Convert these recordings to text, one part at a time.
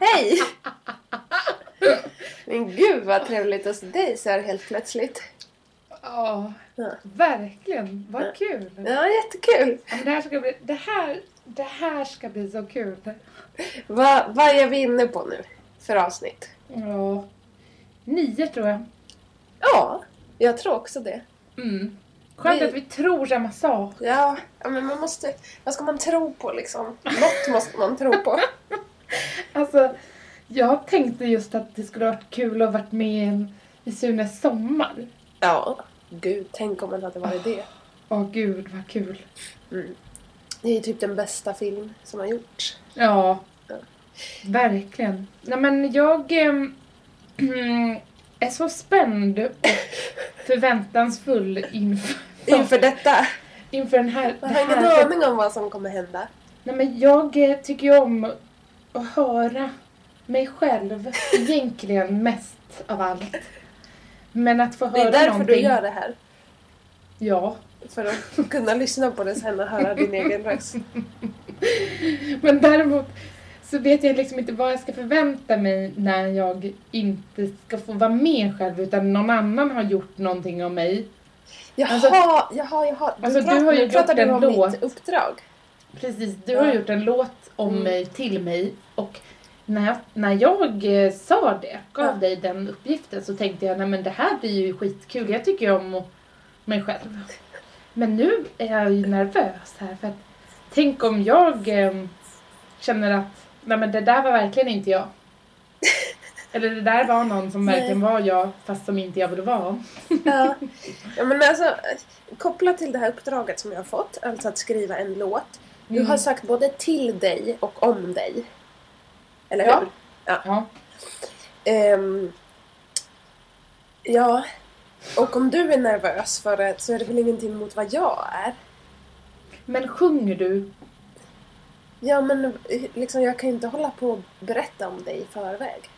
Hej! Men gud vad trevligt att se dig så här helt plötsligt. Ja, verkligen. Vad kul. Ja, jättekul. Ja, Det här ska bli, det här, det här ska bli så kul. Vad vad är vi inne på nu för avsnitt? Ja. Nio tror jag. Ja, jag tror också det. Mm. Skönt Vi- att vi tror samma sak. Ja, ja, men man måste... Vad ska man tro på liksom? Något måste man tro på. Alltså, jag tänkte just att det skulle varit kul att varit med i Sunes sommar. Ja, gud, tänk om man hade varit det. Åh gud, vad kul. Det är typ den bästa film som har gjorts. Ja, Ja. verkligen. Nej men jag ehm, är så spänd och förväntansfull inför, Inför detta. inför den här... Jag det har ingen aning om vad som kommer hända. Nej men jag eh, tycker ju om att höra mig själv egentligen mest av allt. Men att få Det höra är därför någonting... du gör det här. Ja. För att kunna lyssna på det sen och höra din egen röst. Men däremot så vet jag liksom inte vad jag ska förvänta mig när jag inte ska få vara med själv utan någon annan har gjort någonting om mig. Jaha, Alltså- jaha, jaha. Alltså, du har ju pratar du om låt. mitt uppdrag. Precis, du Ja. har gjort en låt om Mm. mig till mig och när jag, när jag eh, sa det, gav Ja. dig den uppgiften så tänkte jag nej men det här blir ju skitkul, jag tycker ju om mig själv. Men nu är jag ju nervös här för att tänk om jag eh, känner att nej men det där var verkligen inte jag. Eller det där var någon som verkligen var jag fast som inte jag ville vara. Ja. ja, men alltså kopplat till det här uppdraget som jag har fått, alltså att skriva en låt. Du Mm. har sagt både till dig och om dig. Eller Ja. hur? Ja. Ehm, ja, och om du är nervös för det så är det väl ingenting mot vad jag är. Men sjunger du? Ja, men liksom, jag kan ju inte hålla på och berätta om dig i förväg.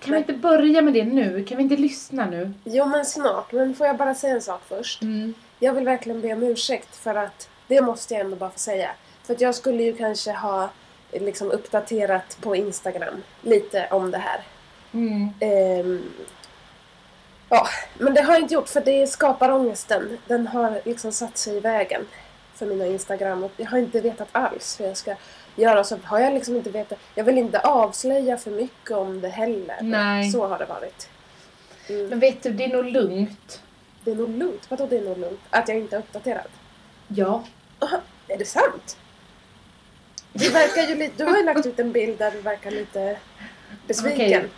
Kan vi inte börja med det nu? Kan vi inte lyssna nu? Jo, men snart. Men får jag bara säga en sak först? Mm. Jag vill verkligen be om ursäkt för att det måste jag ändå bara få säga. För att jag skulle ju kanske ha liksom uppdaterat på Instagram lite om det här. Mm. Ehm, ja, men det har jag inte gjort för det skapar ångesten. Den har liksom satt sig i vägen för mina Instagram och jag har inte vetat alls hur jag ska göra. Så har jag liksom inte vetat. Jag vill inte avslöja för mycket om det heller. Nej. Så har det varit. Mm. Men vet du, det är nog lugnt. Det är nog lugnt. Vadå det är nog lugnt? Att jag inte är uppdaterad? Ja. Aha, är det sant? Du verkar ju lite, du har ju lagt ut en bild där du verkar lite besviken. Okej.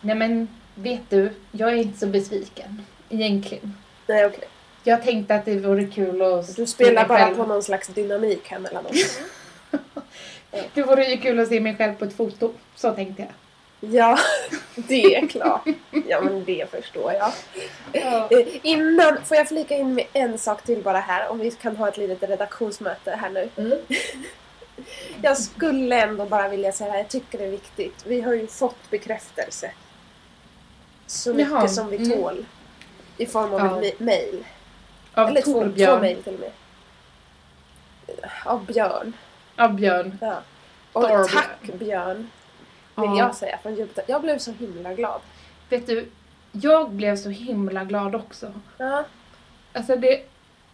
Nej men, vet du, jag är inte så besviken. Egentligen. Nej okej. Jag tänkte att det vore kul att Du spelar bara själv. på någon slags dynamik här mellan oss. Det vore ju kul att se mig själv på ett foto. Så tänkte jag. Ja, det är klart. Ja men det förstår jag. Ja. Innan, får jag flika in med en sak till bara här? Om vi kan ha ett litet redaktionsmöte här nu. Mm. Jag skulle ändå bara vilja säga här, jag tycker det är viktigt. Vi har ju fått bekräftelse. Så mycket Jaha, som vi mm. tål. I form av Ja. ett. Av Eller två, två Torbjörn. mejl till och med. Av Björn. Av Björn. Ja. Och Torbjörn. tack Björn. Vill Ja. jag säga från djupet. Jag blev så himla glad. Vet du, jag blev så himla glad också. Ja. Alltså det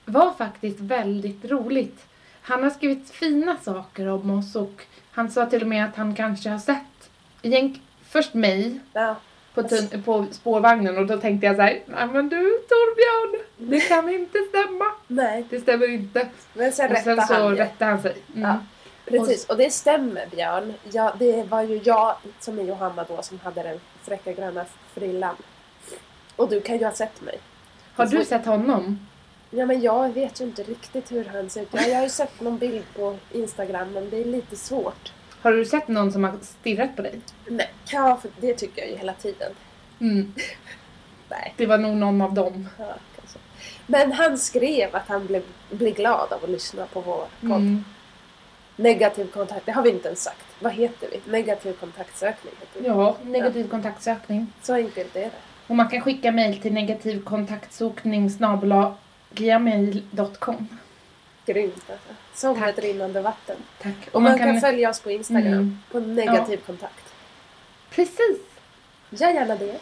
var faktiskt väldigt roligt. Han har skrivit fina saker om oss och han sa till och med att han kanske har sett egent- först mig ja. på, tun- på spårvagnen och då tänkte jag så här, nej men du Torbjörn, det kan inte stämma. Nej. Det stämmer inte. Men sen Och sen rättade så han rättade han sig. Mm. Ja. Precis, och det stämmer Björn. Ja, det var ju jag som är Johanna då som hade den fräcka gröna frillan. Och du kan ju ha sett mig. Har du sett honom? Ja men jag vet ju inte riktigt hur han ser ut. Ja, jag har ju sett någon bild på Instagram men det är lite svårt. Har du sett någon som har stirrat på dig? Nej, ja för det tycker jag ju hela tiden. Mm. Nej, Det var nog någon av dem. ja. Men han skrev att han blev, blev glad av att lyssna på vår podd. Mm. Negativ kontakt, det har vi inte ens sagt. Vad heter vi? Negativ kontaktsökning heter det. Ja, negativ kontaktsökning. Så enkelt är det. Och man kan skicka mejl till negativkontaktsökning gmail.com. Grymt alltså. Som Tack. ett rinnande vatten. Tack. Och man, kan... följa oss på Instagram. Mm. På negativ kontakt. Precis. Ja, gärna det.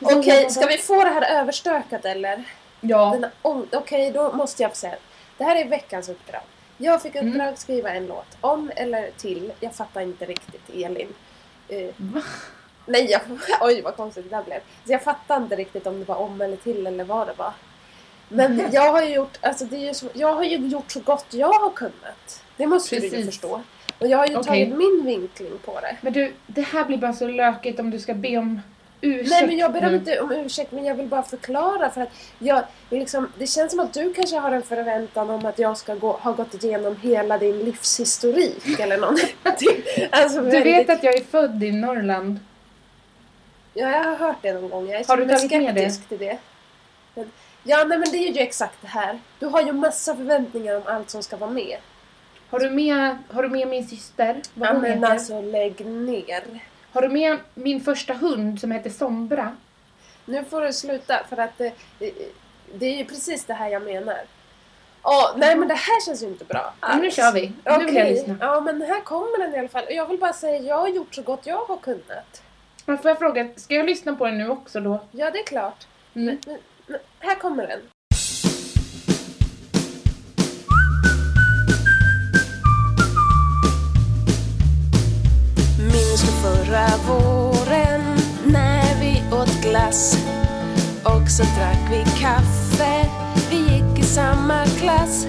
Okej, jag- ska vi få det här överstökat eller? Ja. Okej, då måste jag säga. Det här är veckans uppdrag. Jag fick Mm. uppdrag att skriva en låt. Om eller till. Jag fattar inte riktigt, Elin. Eh, Va? nej, jag, oj vad konstigt det där blev. Så jag fattar inte riktigt om det var om eller till eller vad det var. Men jag har ju gjort, alltså det är ju så, jag har ju gjort så gott jag har kunnat. Det måste du ju Precis. förstå. Och jag har ju Okej. tagit min vinkling på det. Men du, det här blir bara så lökigt om du ska be om ursäkt Nej men jag ber nu. inte om ursäkt men jag vill bara förklara för att jag liksom, det känns som att du kanske har en förväntan om att jag ska gå, ha gått igenom hela din livshistorik eller någonting. Alltså, Du väldigt- vet att jag är född i Norrland. Ja, jag har hört det någon gång. Jag är Har du tagit med det? skeptisk till det. Men, ja, nej men det är ju exakt det här. Du har ju massa förväntningar om allt som ska vara med. Har du med, har du med min syster? Vad Ja hon men heter? alltså lägg ner. Har du med min första hund som heter Sombra? Nu får du sluta för att det, det är ju precis det här jag menar. Åh, nej men det här känns ju inte bra Men nu alls. kör vi. Nu vill jag lyssna. Ja men här kommer den i alla fall. Och Jag vill bara säga jag har gjort så gott jag har kunnat. Men får jag fråga, ska jag lyssna på den nu också då? Ja det är klart. Mm. Men, men, här kommer den. Minns du förra våren när vi åt glass och så drack vi kaffe, vi gick i samma klass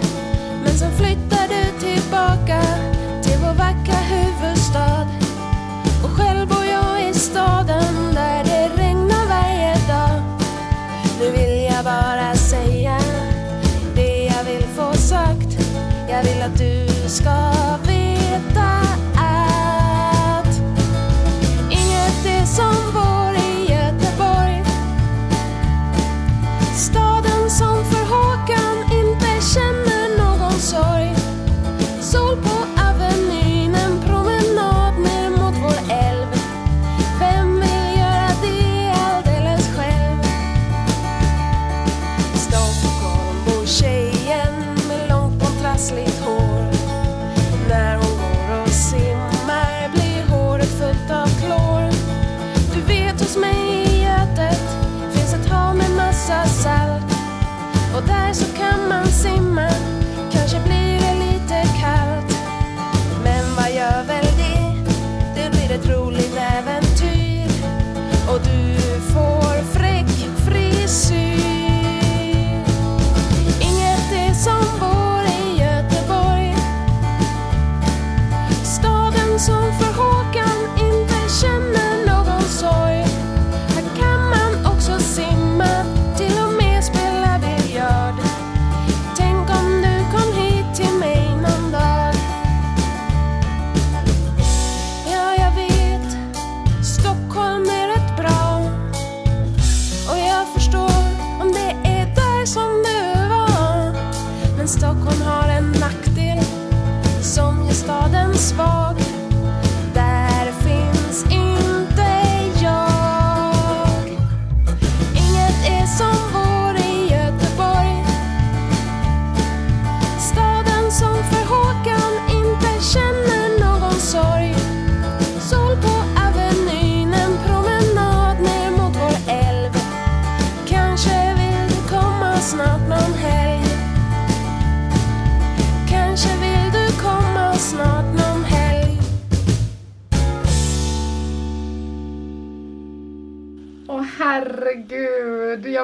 men sen flyttade du tillbaka till vår vackra huvudstad. Och själv bor jag i staden där det regnar varje dag. Nu vill jag bara säga det jag vill få sagt. Jag vill att du ska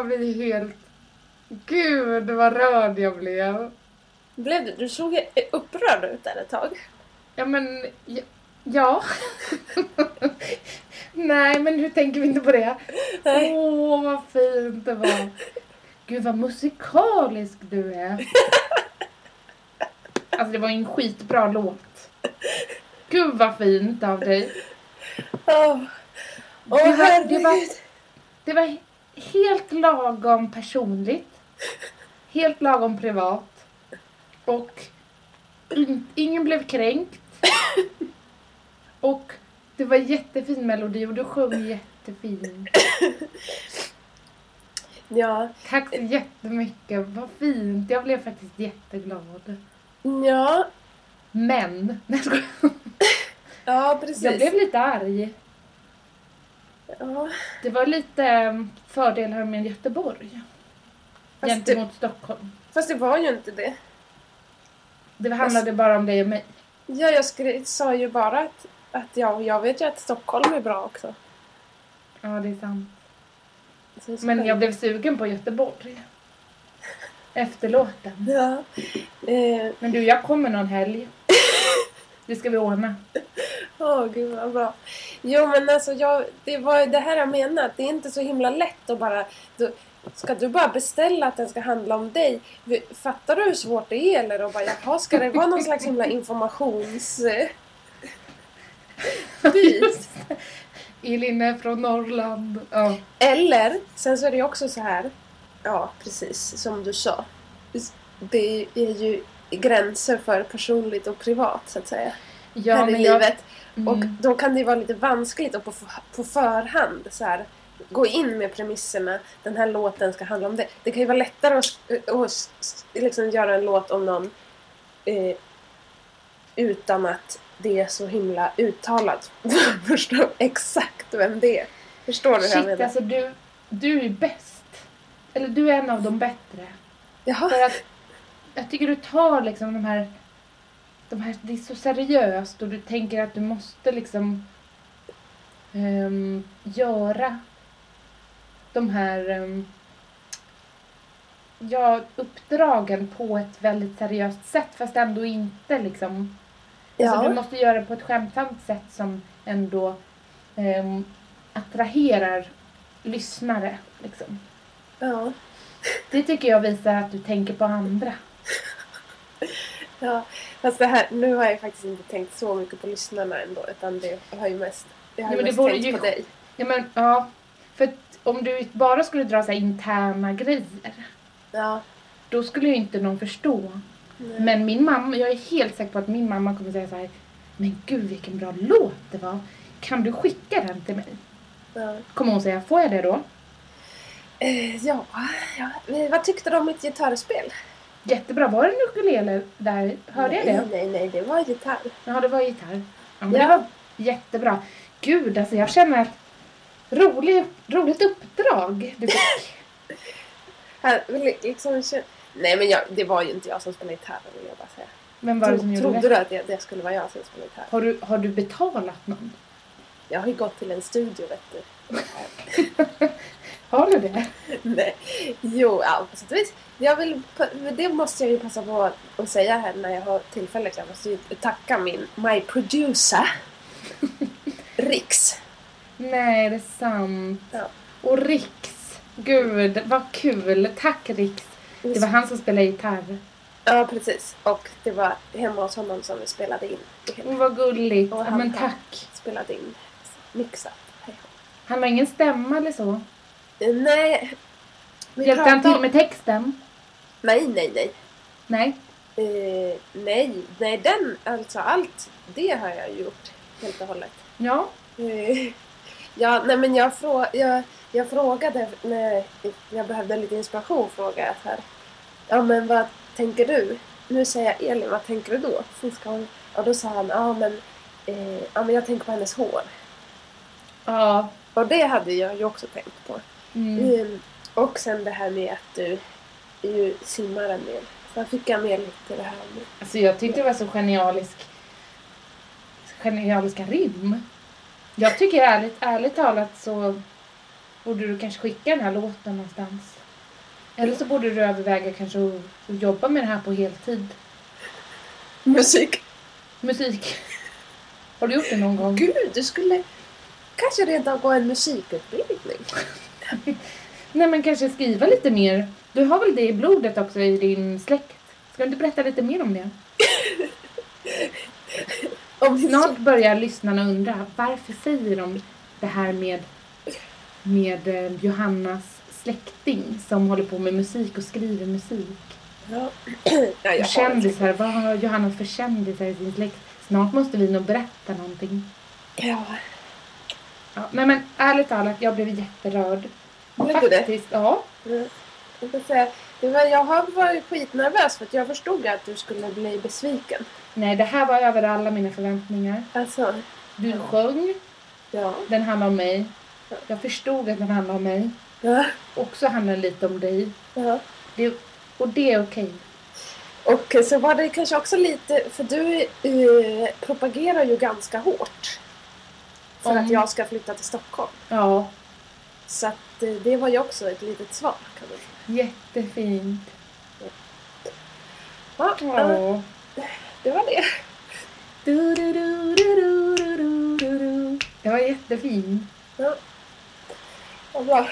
herregud, blir helt... Gud vad rörd jag blev. Blev du? Du såg upprörd ut där ett tag. Ja men, ja. ja. Nej men hur tänker vi inte på det? Åh vad fint det var. Gud vad musikalisk du är. Alltså det var ju en skitbra låt. Gud vad fint av dig. Åh, Åh Det var- det var- herregud. Det var helt lagom personligt. Helt lagom privat. Och in, ingen blev kränkt. Och det var jättefin melodi och du sjöng jättefint. Ja, Tack så jättemycket, vad fint. Jag blev faktiskt jätteglad. Ja, Men, nej jag ja precis. Jag blev lite arg. Ja. Det var lite eh, fördelar med Göteborg. Fast gentemot Stockholm. Fast det var ju inte det. Det handlade bara om dig och mig. Ja, jag skri- sa ju bara att, att jag, jag vet ju att Stockholm är bra också. Ja, det är sant. Det Men jag blev sugen på Göteborg. Efter låten. Ja. Eh, Men du, jag kommer någon helg. Det ska vi ordna. Åh, gud vad bra. Jo, men alltså jag, det var ju det här jag menade. Det är inte så himla lätt att bara... Du, ska du bara beställa att den ska handla om dig? Fattar du hur svårt det är? Eller och bara, jaha, ska det vara någon slags himla informations... bit? Elin är från Norrland. Ja. Eller, sen så är det ju också så här. Ja, precis som du sa. Det är ju gränser för personligt och privat, så att säga. Ja, här i livet. Och Mm. då kan det vara lite vanskligt att på, på förhand så här, gå in med premisserna. Den här låten ska handla om det. Det kan ju vara lättare att, att liksom göra en låt om någon eh, utan att det är så himla uttalat. Förstår exakt vem det är. Förstår du hur jag Shit, menar? alltså du, du är bäst. Eller du är en av de bättre. Jaha. För att jag tycker du tar liksom de här, de här, det är så seriöst och du tänker att du måste liksom ehm, göra de här ehm, ja, uppdragen på ett väldigt seriöst sätt fast ändå inte liksom Alltså, Ja. du måste göra det på ett skämtsamt sätt som ändå ehm, attraherar lyssnare. Liksom. Ja. Det tycker jag visar att du tänker på andra. ja. Fast det här, nu har jag faktiskt inte tänkt så mycket på lyssnarna ändå. Utan det har ju mest, det har Ja, men det mest tänkt ju- på dig. Ja, men, ja, för att om du bara skulle dra så interna grejer, Ja. då skulle ju inte någon förstå. Nej. Men min mamma, jag är helt säker på att min mamma kommer säga så här, men gud vilken bra låt det var. Kan du skicka den till mig? Ja. Kommer hon säga, får jag det då? Eh, ja, ja. Vad tyckte du om mitt gitarrspel? Jättebra, var det en ukulele där? Hörde jag nej, det? Nej, nej, det var gitarr. Ja, det var gitarr. Ja, men Ja. det var jättebra. Gud, alltså jag känner att rolig, roligt uppdrag du fick. Liksom, nej, men jag, det var ju inte jag som spelade gitarr, vill jag bara säga. Vem var det som trodde du att det, det skulle vara jag som spelade gitarr? Har du, har du betalat någon? Jag har ju gått till en studio, vet du. Har du det? nej. Jo, ja, på sätt och vis. Jag vill, det måste jag ju passa på att säga här när jag har tillfälle. Jag måste ju tacka min My Producer, Riks. Nej, det är sant. Ja. Och Riks. Gud, vad kul. Tack Riks. Det var han som spelade gitarr. Ja, precis. Och det var hemma hos honom som vi spelade in. Oh, vad gulligt. Och Ja, han men har- tack. Spelade in, mixat. Han har ingen stämma eller så? Nej. Vi Hjälpte han till om- med texten? Nej, nej, nej. Nej. Eh, nej, nej, den, alltså allt, det har jag gjort helt och hållet. Ja. Eh, ja, nej men jag, frå, jag, jag frågade när jag behövde lite inspiration, frågade jag så här. Ja, men vad tänker du? Nu säger jag Elin, vad tänker du då? Så ska hon, och då sa han, ja men, eh, ja men jag tänker på hennes hår. Ja. Och det hade jag ju också tänkt på. Mm. Mm, och sen det här med att du ju simmar en del. Sen fick jag med lite det här med Alltså jag tyckte det var så genialisk, genialiska rim. Jag tycker ärligt, ärligt talat så borde du kanske skicka den här låten någonstans. Eller så borde du överväga kanske att, att jobba med det här på heltid. musik. Musik. Har du gjort det någon gång? Gud, du skulle kanske redan gå en musikutbildning. Nej men kanske skriva lite mer. Du har väl det i blodet också i din släkt? Ska du inte berätta lite mer om det? Om Snart börjar lyssnarna undra varför säger de det här med, med eh, Johannas släkting som håller på med musik och skriver musik. Ja. ja, jag kändisar, vad har Johanna för kändisar i sin släkt? Snart måste vi nog berätta någonting. Ja. Ja, nej men ärligt talat, jag blev jätterörd. Blev du det? faktiskt, ja. Mm. Jag säga, Det var, jag har varit skitnervös för att jag förstod att du skulle bli besviken. Nej, det här var över alla mina förväntningar. Alltså, Du sjöng, ja. den handlar om mig. Jag förstod att den handlar om mig. Ja, Också handlar den lite om dig. ja. Det, och det är okej. Och så var det kanske också lite, för du eh, propagerar ju ganska hårt. För mm. att jag ska flytta till Stockholm. Ja. Så att det, det var ju också ett litet svar kan man säga. Jättefint. Ja, ja. det var det. Du, du, du, du, du, du, du, du. Det var jättefint. Ja. Vad bra.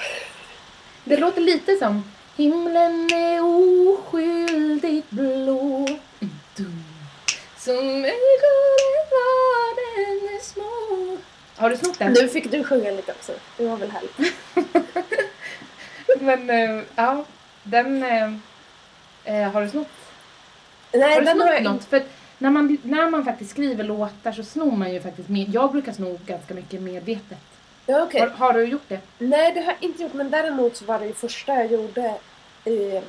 Det låter lite som Himlen är oskyldigt blå Som ögonen var den är små har du snott den? Nu fick du sjunga lite också. Det var väl härligt. Men äh, ja, den... Äh, äh, har du snott? Nej, har du den snott har jag något? inte. För när man, när man faktiskt skriver låtar så snor man ju faktiskt med. Jag brukar sno ganska mycket medvetet. Ja, okej. Har, har du gjort det? Nej, det har jag inte gjort. Men däremot så var det ju första jag gjorde eh,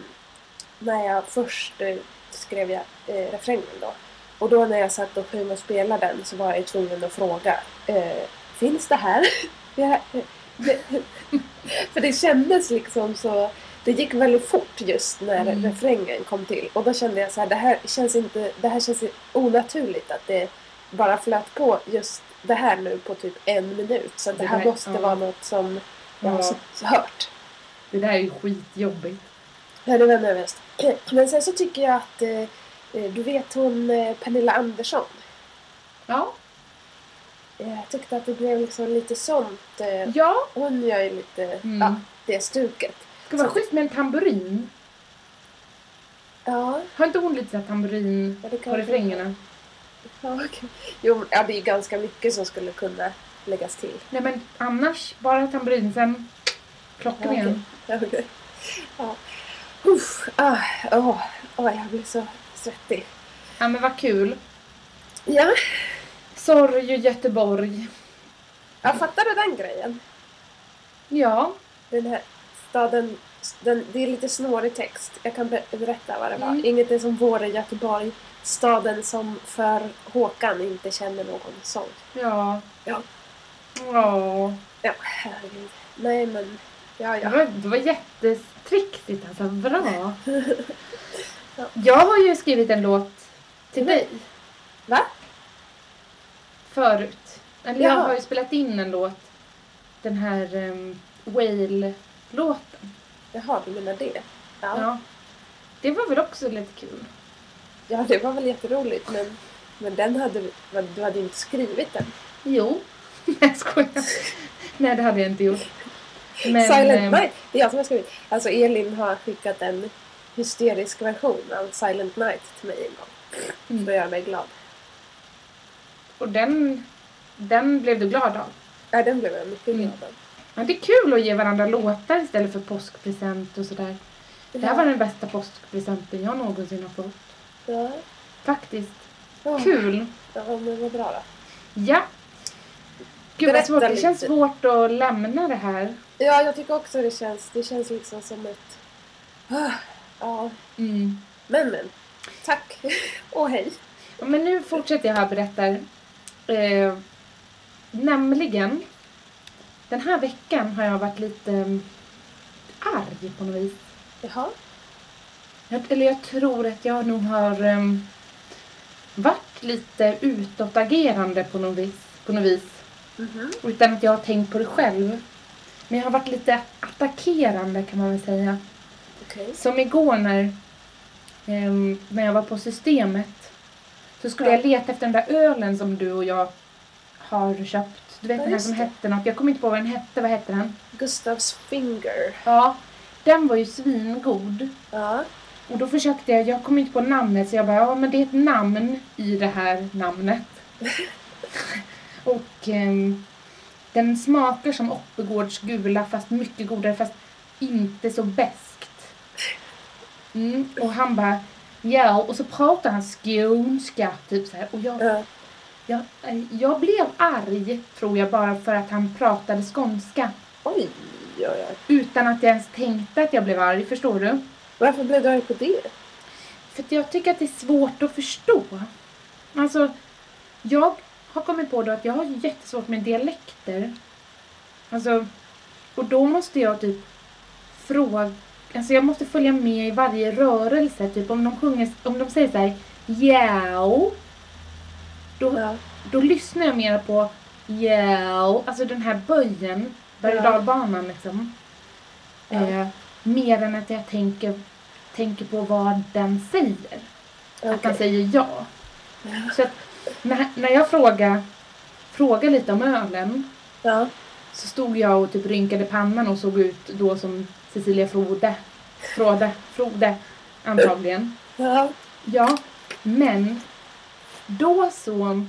när jag först eh, skrev jag eh, refrängen då. Och då när jag satt och sjöng och spelade den så var jag tvungen att fråga. Eh, finns det här? Eh, för det kändes liksom så... Det gick väldigt fort just när Mm. refrängen kom till. Och då kände jag så här, det här känns inte... Det här känns onaturligt att det bara flöt på just det här nu på typ en minut. Så det Det här måste ja. vara något som jag har Ja. hört. Det där är ju skitjobbigt. Ja, det var nervöst. Men sen så tycker jag att eh, du vet hon eh, Pernilla Andersson. Ja. Eh, Jag tyckte att det blev liksom lite sånt. eh, Ja, Hon gör ju lite Mm. ja, det stuket. ska vara schysst med en tamburin. Ja, Har inte hon lite så här tamburin ja det på refrängerna? Ja, okej. Jo, ja, det är ju ganska mycket som skulle kunna läggas till. Nej men annars, bara tamburin sen klockren. Ja, okej. Ja, okej. Ja. Uff, ah, åh, åh, jag blir så svettig. Ja men vad kul. Ja, Sorg i Göteborg. jag fattar du den grejen? Ja. Den här staden, den, det är lite snårig text. Jag kan ber- berätta vad det var. Mm. Inget är som vår i Göteborg. Staden som för Håkan inte känner någon sång. Ja. Ja. Ja. Ja, herregud. Nej men, ja Det ja. var, det var jättetrixigt alltså. Bra. Ja. Jag har ju skrivit en låt till dig Va? förut. Eller jag har ju spelat in en låt. Den här um, Whale-låten. Jaha, du menar det? Ja. Ja. Det var väl också lite kul. ja, det var väl jätteroligt men, men den hade, du hade ju inte skrivit den. Jo. Nej jag skojar. Nej det hade jag inte gjort. Men, Silent ehm, Night, det är jag som har skrivit. Alltså Elin har skickat en hysterisk version av Silent Night till mig en gång. Mm. För att göra mig glad. Och den, den blev du glad av. Ja, den blev jag mycket Mm. glad av. Ja, det är kul att ge varandra låtar istället för påskpresent och sådär. Det här var den bästa påskpresenten jag någonsin har fått. Ja. Faktiskt. Ja. Kul. Ja, men vad bra då. Ja. Gud vad Berätta svårt. Det lite. känns svårt att lämna det här. Ja, jag tycker också det känns, det känns liksom som ett... Ja, Mm. men men. Tack. Och hej. Men nu fortsätter jag här och berättar. Eh, nämligen. Den här veckan har jag varit lite mm, arg på något vis. Jaha. Jag, eller jag tror att jag nog har um, varit lite utåtagerande på något vis. På något vis. Mhm. Utan att jag har tänkt på det själv. Men jag har varit lite attackerande kan man väl säga. Okej. Som igår när, ehm, när jag var på systemet. Så skulle Ja. jag leta efter den där ölen som du och jag har köpt. Du vet Ja, den här som det. hette något. Jag kommer inte på vad den hette. Vad hette den? Gustavs finger. Ja. Den var ju svingod. Ja. Och då försökte jag, jag kom inte på namnet så jag bara, ja men det är ett namn i det här namnet. och ehm, den smakar som Oppegårds gula fast mycket godare fast inte så beskt. Mm, och han bara, ja och så pratar han skånska typ så här. Och jag, Ja. jag, jag blev arg tror jag bara för att han pratade skånska. Oj, oj, oj. Utan att jag ens tänkte att jag blev arg, förstår du? Varför blev du arg på det? För att jag tycker att det är svårt att förstå. Alltså, jag har kommit på då att jag har jättesvårt med dialekter. Alltså, och då måste jag typ fråga, alltså jag måste följa med i varje rörelse. Typ om de sjunger, om de säger så här, Jao. Då, Ja. då lyssnar jag mer på Jao, alltså den här böjen, berg och Ja. dalbanan liksom. Ja. Eh, mer än att jag tänker, tänker på vad den säger. Att han Okej. säger ja. Så att när, när jag frågar, frågar lite om ölen Ja. så stod jag och typ rynkade pannan och såg ut då som Cecilia Frode. Frode, Frode antagligen. Ja. Ja, men då så,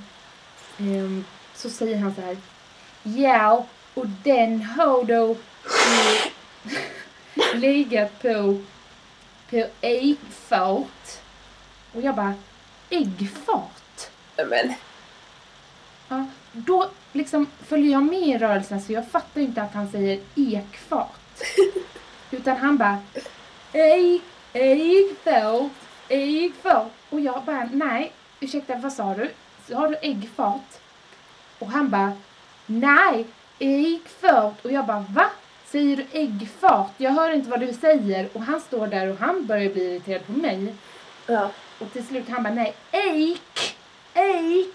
ehm, så säger han så här. Ja, och den har då legat på, på äggfat. Och jag bara, äggfat? Men. Ja, då liksom följer jag med i rörelsen så jag fattar inte att han säger ekfat. Utan han bara ägg, äggfat, äggfat. Och jag bara nej, ursäkta vad sa du? Har du äggfat? Och han bara nej, äggfat. Och jag bara va? Säger du äggfat? Jag hör inte vad du säger. Och han står där och han börjar bli irriterad på mig. Ja. Och till slut han bara nej, ägg, ägg.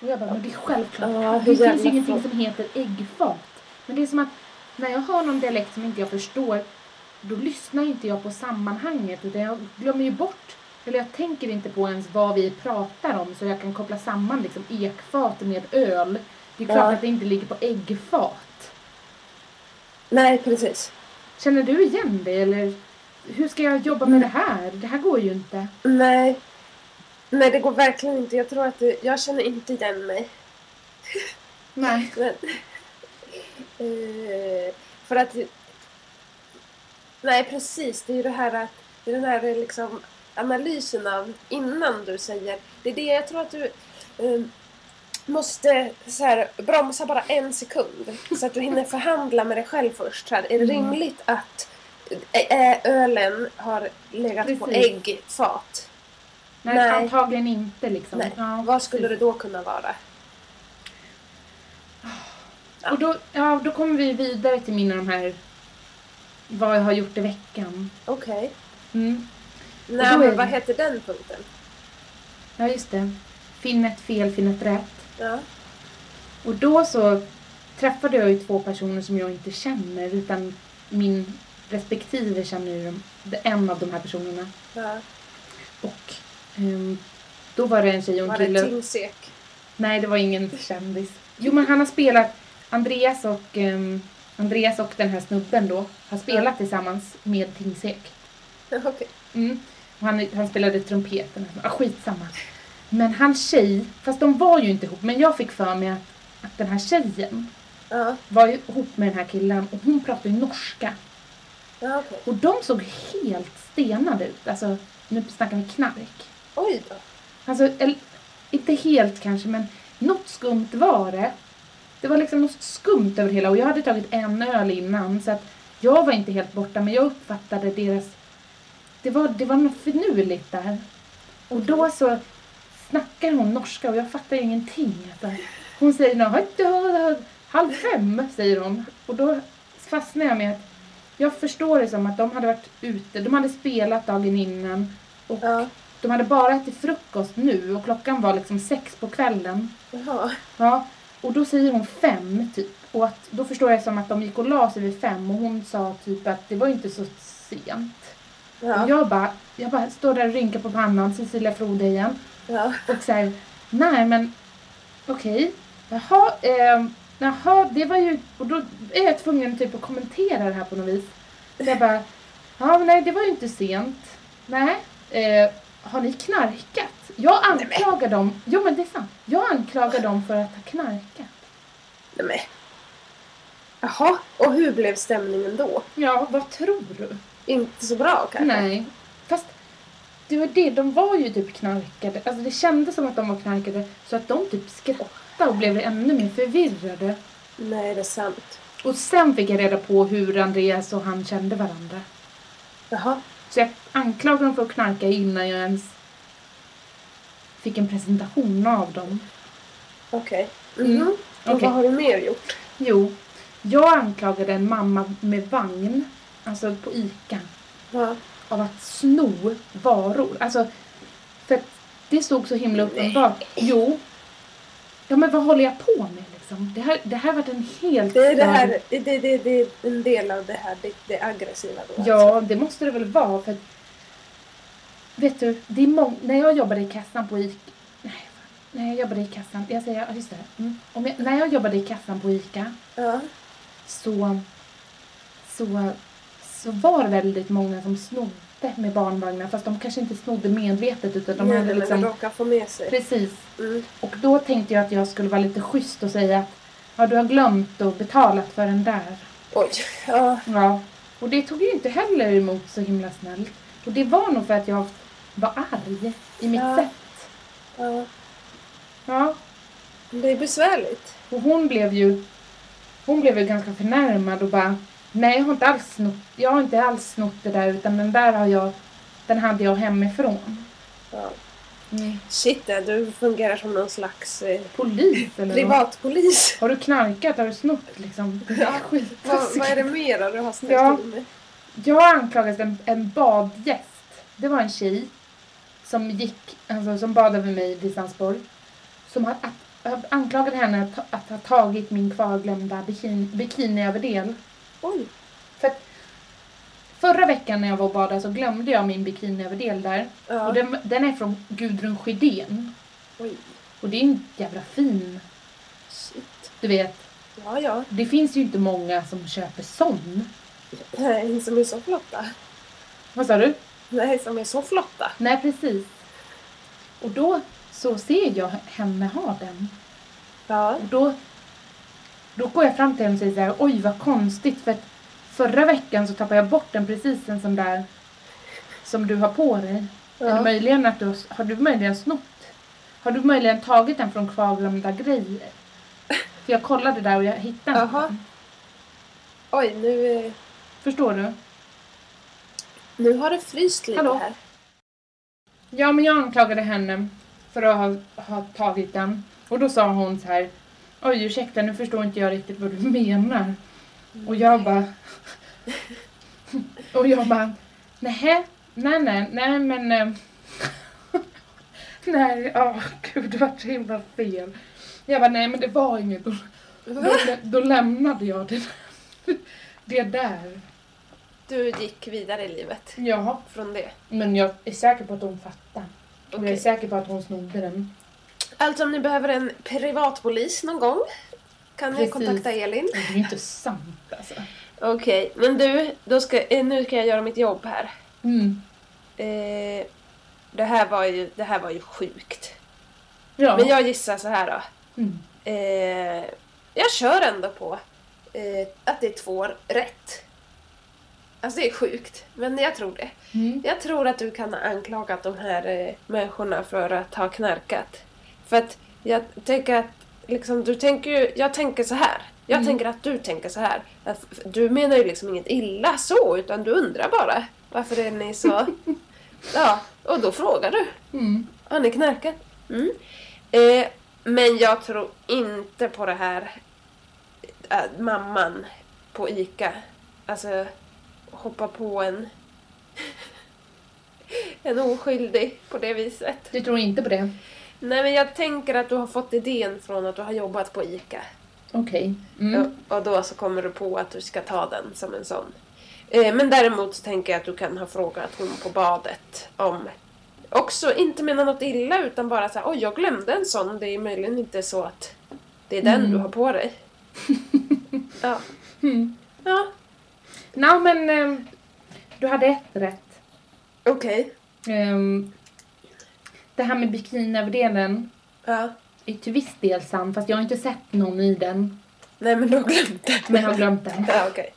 Och jag bara, men det är självklart. Ja, det finns ingenting som heter äggfat. Men det är som att när jag hör någon dialekt som inte jag förstår, då lyssnar inte jag på sammanhanget utan jag glömmer ju bort, eller jag tänker inte på ens vad vi pratar om så jag kan koppla samman liksom ekfat med öl. Det är klart Ja. att det inte ligger på äggfat. Nej, precis. Känner du igen det eller hur ska jag jobba med det här? Det här går ju inte. Nej. Nej, det går verkligen inte. Jag tror att det, jag känner inte igen mig. Nej. Men, eh, för att... Nej, precis. Det är ju det här att... Det är den här liksom analysen av innan du säger. Det är det jag tror att du eh, måste så här, bromsa bara en sekund. Så att du hinner förhandla med dig själv först. Så här, är det Mm. rimligt att ölen har legat på Precis. äggfat? Nej, Nej. antagligen inte liksom. Nej. Ja, Vad skulle det då kunna vara? Ja. Och då, ja, då kommer vi vidare till mina de här vad jag har gjort i veckan. Okej. Mm. Nej, då är men vad heter den punkten? Ja, just det. Finn ett fel, finn ett rätt. Ja. Och då så träffade jag ju två personer som jag inte känner utan min respektive känner ju en av de här personerna. ja. Och ehm, då var det en tjej och en Var det kille. Tingsek? Nej, det var ingen kändis. Jo, men han har spelat, Andreas och, ehm, Andreas och den här snubben då, har spelat tillsammans med Tingsek. Okej. Mm. Och han, han spelade trumpeten. Ah, skitsamma. Men hans tjej, fast de var ju inte ihop, men jag fick för mig att, att den här tjejen Ja. var ju ihop med den här killen och hon pratade ju norska. Ja, okej. Och de såg helt stenade ut. Alltså, nu snackar vi knark. Oj då. Alltså, eller, inte helt kanske, men något skumt var det. Det var liksom något skumt över hela och jag hade tagit en öl innan så att jag var inte helt borta men jag uppfattade deras... Det var, det var något finurligt där. Och då så snackar hon norska och jag fattar ingenting. Hon säger nå, halv fem säger hon. Och då fastnar jag med att jag förstår det som att de hade varit ute, de hade spelat dagen innan och Ja. de hade bara ätit frukost nu och klockan var liksom sex på kvällen. Jaha. Ja, och då säger hon fem typ. Och att, då förstår jag som att de gick och la sig vid fem och hon sa typ att det var inte så sent. Ja. Och jag bara, jag bara står där och rynkar på pannan, Cecilia Frode igen. Ja. Och säger nej men okej. Jaha, eh, jaha, det var ju, och då är jag tvungen typ att kommentera det här på något vis. Så jag bara, ja men nej det var ju inte sent. Nej, eh, har ni knarkat? Jag anklagar dem, jo men det är sant. Jag anklagar dem för att ha knarkat. Nej, men. Jaha. Och hur blev stämningen då? Ja, vad tror du? Inte så bra kanske? Nej. Fast det var det, de var ju typ knarkade. Alltså det kändes som att de var knarkade så att de typ skrattade och blev ännu mer förvirrade. Nej, det är sant. Och sen fick jag reda på hur Andreas och han kände varandra. Jaha. Så jag anklagade dem för att knarka innan jag ens fick en presentation av dem. Okej. Mm. Mhm. Och Okej. vad har du mer gjort? Jo, jag anklagade en mamma med vagn, alltså på ICA, Ja. av att sno varor. Alltså, för att det stod så himla uppenbart. Jo. Ja men vad håller jag på med liksom? Det här, det här var en helt Det är det här, det, det, det, det är en del av det här, det, det aggressiva då alltså. Ja, det måste det väl vara för Vet du, det är mång- när jag jobbade i kassan på ICA Nej, när jag jobbade i kassan, jag säger, ja, just det. Mm. Om jag, när jag jobbade i kassan på ICA Ja. så, så, så var det väldigt många som snodde med barnvagnar fast de kanske inte snodde medvetet utan de hade liksom råkar få med sig. Precis. Mm. Och då tänkte jag att jag skulle vara lite schysst och säga att ja, du har glömt och betalat för den där. Oj. Ja. Ja. Och det tog ju inte heller emot så himla snällt. Och det var nog för att jag var arg i mitt Ja. sätt. ja. Ja. Det är besvärligt. Och hon blev ju hon blev ju ganska förnärmad och bara nej jag har inte alls snott, jag har inte alls snott det där utan den där har jag, den hade jag hemifrån. Ja. Mm. Shit, du fungerar som någon slags eh, Polis eller privatpolis. Har du knarkat? Har du snott liksom? Ja. skit. vad, vad är det mer du har snällt Ja. med? Jag anklagades en, en badgäst. Det var en tjej som gick, alltså som bad över mig vid Sandsborg. Som har, att, anklagade henne att, att ha tagit min kvarglömda bikin, bikiniöverdel. Oj. För att förra veckan när jag var och badade så glömde jag min bikiniöverdel där. Ja. Och den, den är från Gudrun Sjödén. Oj. Och det är en jävla fin, Shit. du vet. Ja, ja. Det finns ju inte många som köper sån. Nej, som är så flotta. Vad sa du? Nej, som är så flotta. Nej, precis. Och då så ser jag henne ha den. Ja. Och då, då går jag fram till henne och säger så här, oj vad konstigt för att förra veckan så tappade jag bort den precis en sån där som du har på dig. Eller ja. möjligen att du har, har du möjligen snott? Har du möjligen tagit den från kvarglömda grejer? För jag kollade där och jag hittade inte den. Oj, nu, Förstår du? Nu har det fryst lite Hallå? här. Ja, men jag anklagade henne för att ha, ha tagit den. Och då sa hon så här, oj ursäkta nu förstår inte jag riktigt vad du menar. Och jag bara... och jag bara, nej, nej, nej, nej men... eh, nej, åh gud det var så himla fel. Jag bara, nej men det var inget. Då, då, då lämnade jag det, det där. Du gick vidare i livet Ja, från det. men jag är säker på att hon fattar. Och jag är Okej. säker på att hon snodde den. Alltså om ni behöver en privatpolis någon gång kan ni Precis. kontakta Elin. Det är ju inte sant alltså. Okej, men du, då ska, eh, nu ska jag göra mitt jobb här. Mm. Eh, det, här var ju, det här var ju sjukt. Ja. Men jag gissar så här då. Mm. Eh, jag kör ändå på eh, att det är två rätt. Alltså det är sjukt, men jag tror det. Mm. Jag tror att du kan ha anklagat de här eh, människorna för att ha knarkat. För att jag tänker att liksom, du tänker ju, jag tänker så här. Jag Mm. tänker att du tänker så här. Att du menar ju liksom inget illa så, utan du undrar bara. Varför är ni så... ja, och då frågar du. Mm. Har ni knarkat? Mm. Eh, men jag tror inte på det här äh, mamman på ICA. Alltså, hoppa på en en oskyldig på det viset. Du tror inte på det? Nej men jag tänker att du har fått idén från att du har jobbat på ICA. Okej. Mm. Och, och då så kommer du på att du ska ta den som en sån. Eh, men däremot så tänker jag att du kan ha frågat hon på badet om också inte mena något illa utan bara så här, oj jag glömde en sån. Det är möjligen inte så att det är den Mm. du har på dig. ja. Mm. Ja, Nå men ehm, du hade ett rätt. okej. Ehm, det här med bikiniöverdelen Ja. är till viss del sant fast jag har inte sett någon i den. Nej men du har glömt det. Men jag har glömt den. Ja, okej.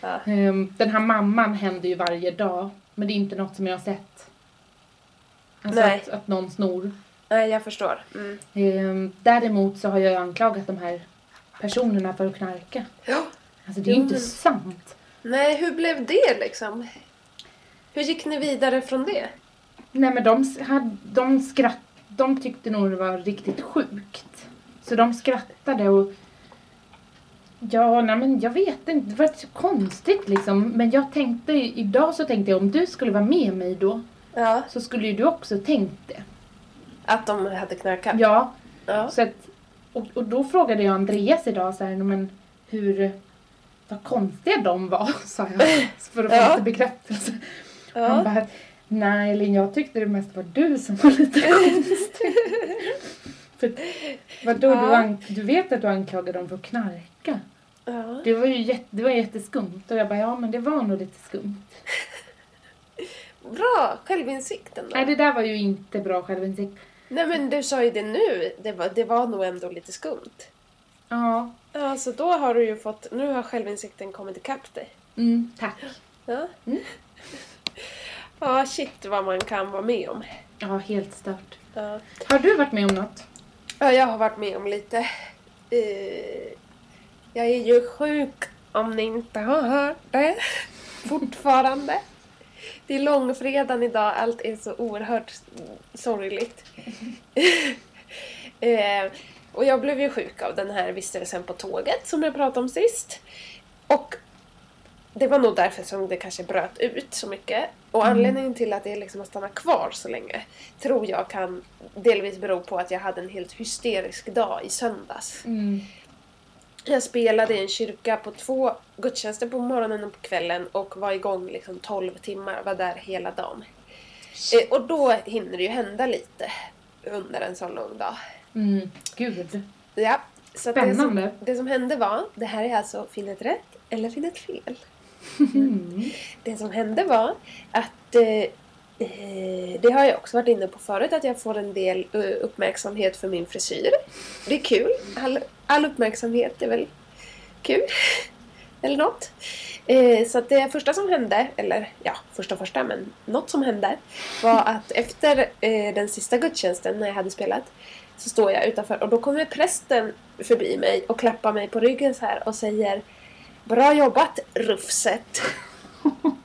Ja. Ehm, den här mamman händer ju varje dag men det är inte något som jag har sett. Alltså Nej. att, att någon snor. Nej, jag förstår. Mm. Ehm, däremot så har jag anklagat de här personerna för att knarka. Ja. Alltså det är ju Jo, inte sant. Nej, hur blev det liksom? Hur gick ni vidare från det? Nej men de, hade, de skratt, de tyckte nog det var riktigt sjukt. Så de skrattade och Ja, nej men jag vet inte, det var så konstigt liksom. Men jag tänkte, idag så tänkte jag om du skulle vara med mig då Ja. så skulle ju du också tänkt det. Att de hade knarkat? Ja, Ja. så att, och, och då frågade jag Andreas idag så här, men hur, vad konstiga de var, sa jag. För att få Ja. lite bekräftelse. Han ja. bara, nej Elin, jag tyckte det mest var du som var lite konstig. för vadå, Ja. du, an- du vet att du anklagade dem för att knarka? ja. Det var ju jätte, det var jätteskumt. Och jag bara, ja men det var nog lite skumt. Bra! Självinsikten då? Nej, det där var ju inte bra självinsikt. Nej men du sa ju det nu. Det var, det var nog ändå lite skumt. Ja, Ja, så då har du ju fått... Nu har självinsikten kommit ikapp dig. mm, tack. Ja. Mm. Ja, shit vad man kan vara med om. Ja, helt stört. Ja. Har du varit med om något? Ja, jag har varit med om lite. Eh, jag är ju sjuk om ni inte har hört det. Fortfarande. Det är långfredagen idag, allt är så oerhört sorgligt. och jag blev ju sjuk av den här vistelsen på tåget som jag pratade om sist. Och det var nog därför som det kanske bröt ut så mycket. Och Mm. anledningen till att det liksom har stannat kvar så länge tror jag kan delvis bero på att jag hade en helt hysterisk dag i söndags. Mm. Jag spelade i en kyrka på två gudstjänster på morgonen och på kvällen och var igång liksom 12 timmar, var där hela dagen. Eh, och då hinner det ju hända lite under en sån lång dag. Mm. Gud. Ja, så att det som, Spännande. det som hände var, det här är alltså finn ett rätt eller finn ett fel. Mm. Det som hände var att eh, eh, det har jag också varit inne på förut, att jag får en del eh, uppmärksamhet för min frisyr. Det är kul. All, all uppmärksamhet är väl kul. Eller något. Eh, så att det första som hände, eller ja, första första, men något som hände var att efter eh, den sista gudstjänsten när jag hade spelat så står jag utanför och då kommer prästen förbi mig och klappar mig på ryggen så här och säger Bra jobbat Rufset!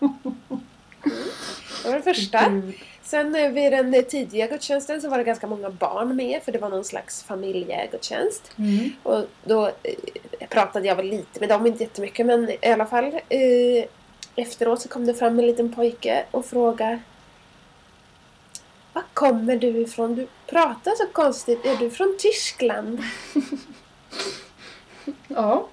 Det var det första. Sen eh, vid den tidiga gudstjänsten så var det ganska många barn med för det var någon slags familjegudstjänst. Mm. Och då eh, pratade jag väl lite med dem, inte jättemycket men i alla fall. Eh, efteråt så kom det fram en liten pojke och frågade Var kommer du ifrån? Du pratar så konstigt. Är du från Tyskland? Ja.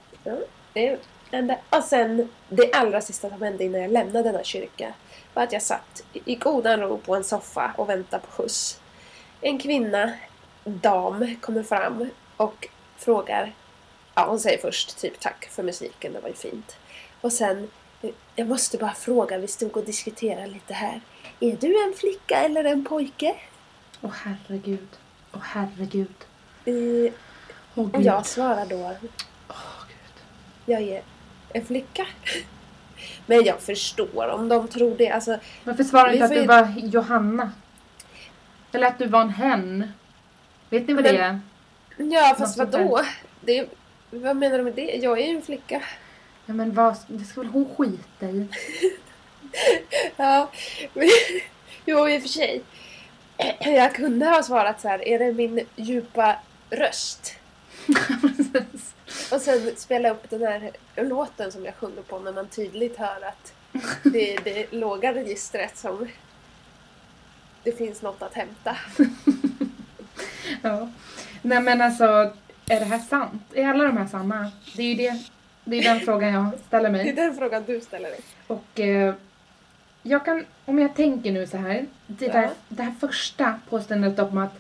Det hände. Och sen det allra sista som hände innan jag lämnade denna kyrka var att jag satt i godan ro på en soffa och väntade på skjuts. En kvinna, dam, kommer fram och frågar Ja, hon säger först typ tack för musiken, det var ju fint. Och sen, jag måste bara fråga, vi stod och diskuterade lite här. Är du en flicka eller en pojke? Åh herregud. Åh herregud. Eh, Åh och jag svarar då, Åh gud. jag är en flicka. Men jag förstår om de tror det. Alltså, du Vi inte att du ju- var Johanna? Eller att du var en hen? Vet ni vad Men- det är? Ja, fast Något vadå? Det, vad menar du med det? Jag är ju en flicka. Ja men vad, det ska väl hon skita i? Ja, men, jo i och för sig. Jag kunde ha svarat så här, är det min djupa röst? Och sen spela upp den här låten som jag sjunger på när man tydligt hör att det är det låga registret som det finns något att hämta. ja. Nej men alltså, är det här sant? Är alla de här sanna? Det är ju det, det är den frågan jag ställer Det är mig. den frågan du ställer dig. Och eh, jag kan, om jag tänker nu så här. Det, där, Ja. det här första påståendet om att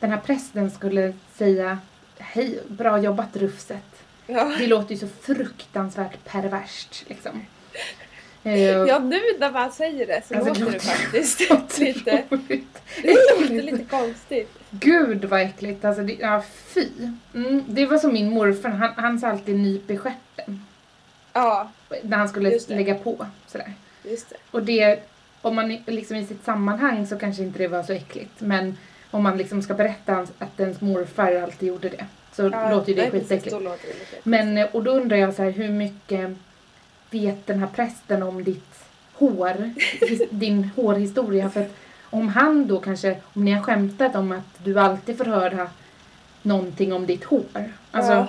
den här prästen skulle säga Hej, bra jobbat Rufset. Ja. Det låter ju så fruktansvärt perverst liksom. Eh, ja, nu när man säger det så Alltså, låter det låter- faktiskt lite... Otroligt. Det låter lite konstigt. Gud vad äckligt. Alltså, det, ja, fy. Mm, det var som min morfar, han, han sa alltid nyp i stjärten. Ja, När han skulle lägga på. Sådär. just det. Och det, om man liksom i sitt sammanhang så kanske inte det var så äckligt. Men om man liksom ska berätta att ens morfar alltid gjorde det. Så Ja, låter ju det skitäckligt. Men, eh, och då undrar jag så här, hur mycket vet den här prästen om ditt hår, din hårhistoria. För att om han då kanske, om ni har skämtat om att du alltid får höra någonting om ditt hår. Alltså Ja.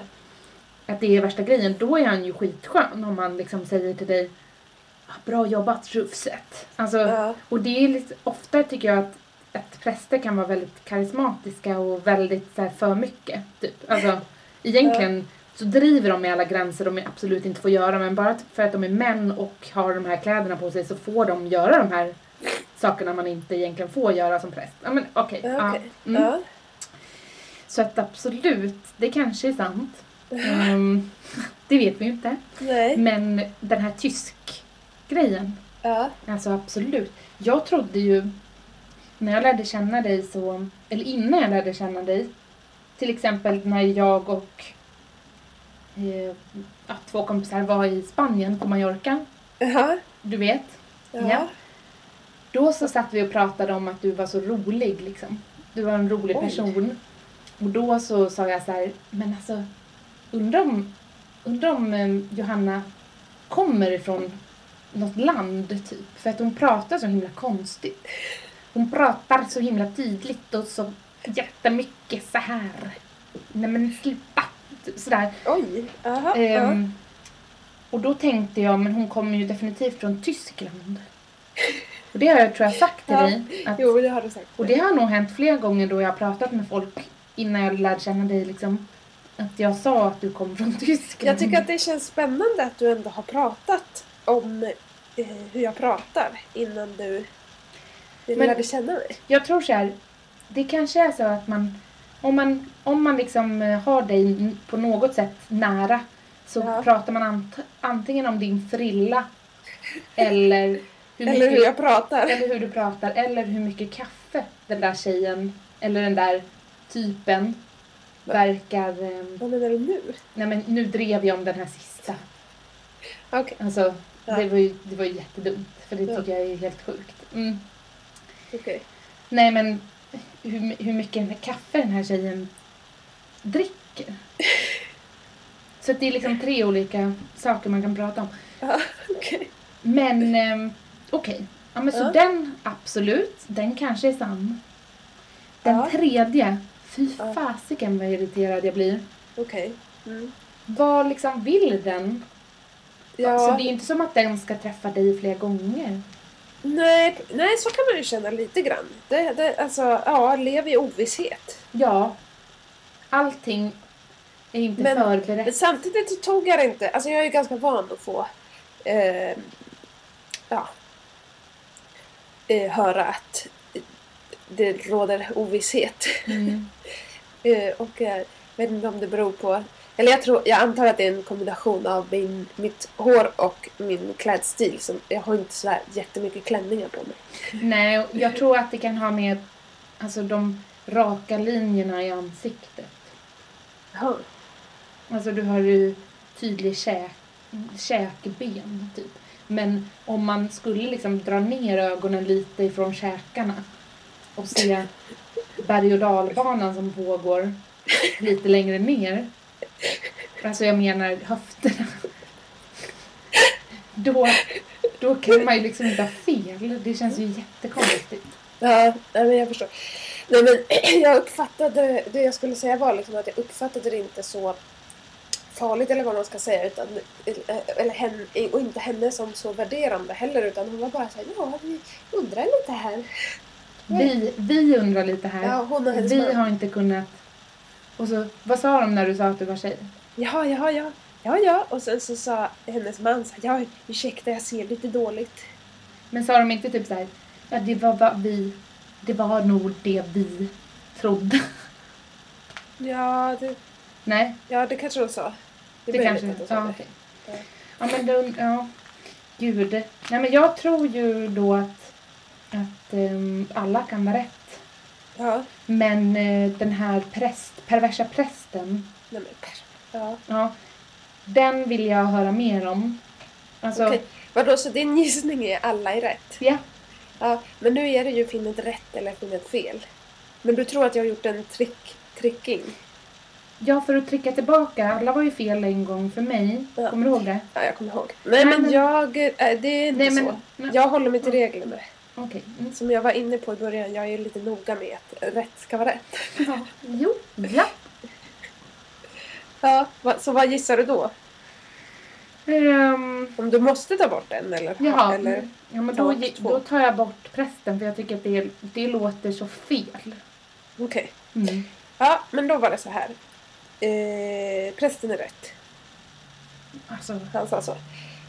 att det är värsta grejen. Då är han ju skitskön om han liksom säger till dig "Ah, Bra jobbat Rufset. Alltså, Ja. och det är lite, ofta tycker jag att, att präster kan vara väldigt karismatiska och väldigt så här, för mycket. Typ. Alltså, egentligen så driver de med alla gränser de absolut inte får göra men bara för att de är män och har de här kläderna på sig så får de göra de här sakerna man inte egentligen får göra som präst. Ja men okej. Ja, ja. Mm. Ja. Så att absolut, det kanske är sant. Ehm, det vet vi ju inte. Nej. Men den här tysk-grejen, Ja. alltså absolut. Jag trodde ju, när jag lärde känna dig så, eller innan jag lärde känna dig, till exempel när jag och eh, två kompisar var i Spanien på Mallorca, Ja. du vet. Ja. Ja. Då så satt vi och pratade om att du var så rolig liksom. Du var en rolig Oj. person. Och då så sa jag så här, men alltså undrar om, undrar om eh, Johanna kommer ifrån något land typ. För att hon pratar så himla konstigt. Hon pratar så himla tydligt och så jättemycket så här. Nej men sluta! Sådär. Oj. Aha. Ehm, och då tänkte jag, men hon kommer ju definitivt från Tyskland. Och det har jag tror jag sagt till Ja. dig. Att, Jo, det har du sagt. och det har nog hänt flera gånger då jag har pratat med folk innan jag lärde känna dig liksom. Att jag sa att du kom från Tyskland. Jag tycker att det känns spännande att du ändå har pratat om eh, hur jag pratar innan du, du Men- lärde känna mig. Jag tror så här, det kanske är så att man, om man, om man liksom eh, har dig på något sätt nära så Ja. pratar man ant, antingen om din frilla eller hur Eller mycket, hur jag pratar. eller hur du pratar eller hur mycket kaffe den där tjejen eller den där typen verkar... ehm, Vad menar du nu? nej men nu drev jag om den här sista. Okej, Alltså Ja. det, var ju, det var ju jättedumt för det Ja. tycker jag är helt sjukt. Mm. Okej. Nej men hur, hur mycket kaffe den här tjejen dricker. Så det är liksom tre olika saker man kan prata om. Ja, okej. Men ehm, okej, ja, men så Ja. den absolut, den kanske är sann. Den Ja. tredje, fy Ja. fasiken vad irriterad jag blir. Okej. Mm. Vad liksom vill den? Ja, Så det är inte som att den ska träffa dig fler gånger. Nej, nej, så kan man ju känna lite grann. Det, det, alltså, ja, lev i ovisshet. Ja, allting är inte Men- förberett. Men samtidigt så tog jag det inte, alltså jag är ju ganska van att få eh, ja, eh, höra att det råder ovisshet. Mm. Eh, och jag vet inte om det beror på, eller jag, tror, jag antar att det är en kombination av min, mitt hår och min klädstil. Som, jag har inte sådär jättemycket klänningar på mig. Nej, jag tror att det kan ha med alltså, de raka linjerna i ansiktet. Jaha. Alltså du har ju tydlig käk, käkben typ. Men om man skulle liksom dra ner ögonen lite ifrån käkarna och se berg och dalbanan som pågår lite längre ner. Alltså jag menar höfterna. Då, då kan man ju liksom inte ha fel. Det känns ju jättekonstigt. Ja, nej, men jag förstår. Nej, men jag uppfattade, det jag skulle säga var liksom att jag uppfattade det inte så farligt eller vad man ska säga utan, eller henne, och inte henne som så värderande heller utan hon var bara såhär, ja vi undrar lite här. Vi, vi undrar lite här. Ja, Vi man. har inte kunnat... Och så, vad sa de när du sa att du var tjej? Ja, ja, ja. Ja, ja. Och sen så sa hennes man så här, ja ursäkta jag ser lite dåligt. Men sa de inte typ så här, ja det var vad vi, det var nog det vi trodde. Ja, det, Nej, ja, det kanske de sa. det, möjligt kanske, de sa ja det. okej. Ja. Ja men då, ja. Gud. Nej men jag tror ju då att, att ehm, alla kan vara rätt. Ja, Men eh, den här präst, perversa prästen, nej men per. Ja. ja, den vill jag höra mer om. Alltså, Okej. Vadå, så din gissning är alla är rätt? ja. Ja, men nu är det ju finnet rätt eller finnet fel. Men du tror att jag har gjort en trick, tricking? Ja, för att trycka tillbaka. Alla var ju fel en gång för mig. Ja. Kommer du ihåg det? Ja, jag kommer ihåg. Nej, Nej, men men- jag... äh, Det är inte Nej, men- så. nej. Jag håller mig till reglerna. Okej. Mm. Som jag var inne på i början, jag är lite noga med att rätt ska vara rätt. Ja. Jo, ja. Ja, så vad gissar du då? Ehm, Om du måste ta bort en eller? jaha. eller ja, men då, då tar jag bort prästen för jag tycker att det, det låter så fel. Okej. Mm. Ja, men då var det så här. Eh, prästen är rätt. Alltså, Han sa så.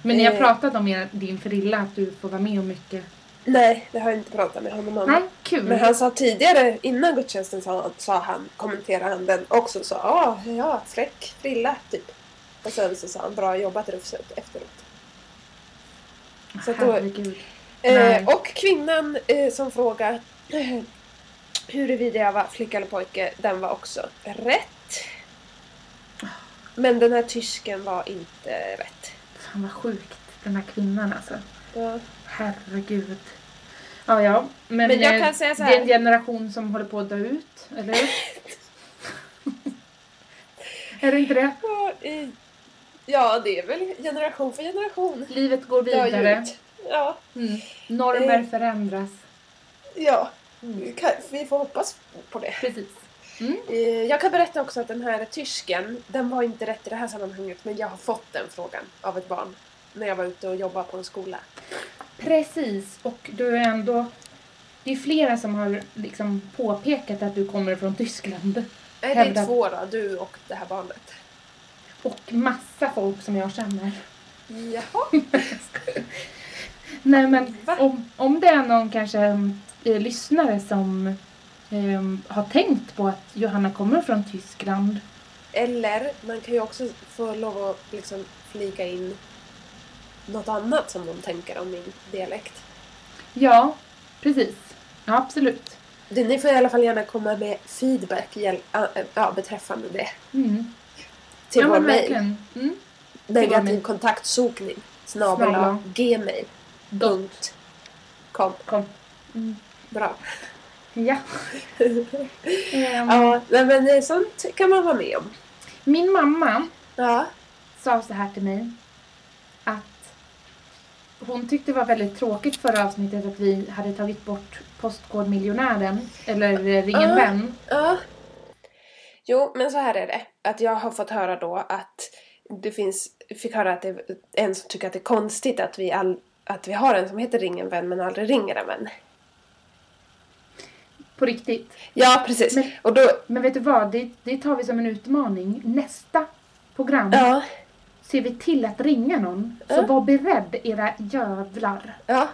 men ni har Eh. pratat om er, din frilla, att du får vara med om mycket. Nej, det har jag inte pratat med honom om. Nej, kul. Men han sa tidigare, innan gudstjänsten sa, sa han, kommenterade han den också så ja, ja, fräck frilla typ. Och sen så sa han bra jobbat Rufsut efteråt. så att då- Herregud. Eh, och kvinnan eh, som frågar eh, huruvida jag var flicka eller pojke, den var också rätt. Men den här tysken var inte rätt. Fan vad sjukt, den här kvinnan alltså. Ja. Herregud. Ja, ja. Men, Men jag eh, kan säga så det är en här. generation som håller på att dö ut, eller hur? är det inte det? Ja, det är väl generation för generation. Livet går vidare. Ja, Mm. Normer Eh. förändras. ja. Vi kan- Vi får hoppas på det. Precis. Mm. Eh, Jag kan berätta också att den här tysken, den var inte rätt i det här sammanhanget men jag har fått den frågan av ett barn när jag var ute och jobbade på en skola. Precis, och du är ändå... Det är flera som har liksom påpekat att du kommer från Tyskland. Nej, det är två då, du och det här barnet. Och massa folk som jag känner. Jaha. Nej men Va? om, om det är någon kanske eh, lyssnare som eh, har tänkt på att Johanna kommer från Tyskland. Eller man kan ju också få lov att liksom flika in något annat som de tänker om min dialekt. Ja, precis. Ja, absolut. Det, ni får i alla fall gärna komma med feedback ja, beträffande det. Mm. Till ja, vår mejl. Mm. Negativ kontaktsokning. Snabel Snabel-a. gmail. Punkt. Com. Kom. Bra. Ja. Ja, men eh, sånt kan man vara med om. Min mamma Ja. sa så här till mig att hon tyckte det var väldigt tråkigt förra avsnittet att vi hade tagit bort Postkodmiljonären, eller eh, Ring en Ja. vän. Ja. Jo, men så här är det. Att jag har fått höra då att det finns, fick höra att det är en som tycker att det är konstigt att vi, all, att vi har en som heter Ring en vän men aldrig ringer en vän. På riktigt. Ja, precis. Men- Och då, Men vet du vad, det, det tar vi som en utmaning. Nästa program ja, ser vi till att ringa någon. Så var beredd era jävlar. ja.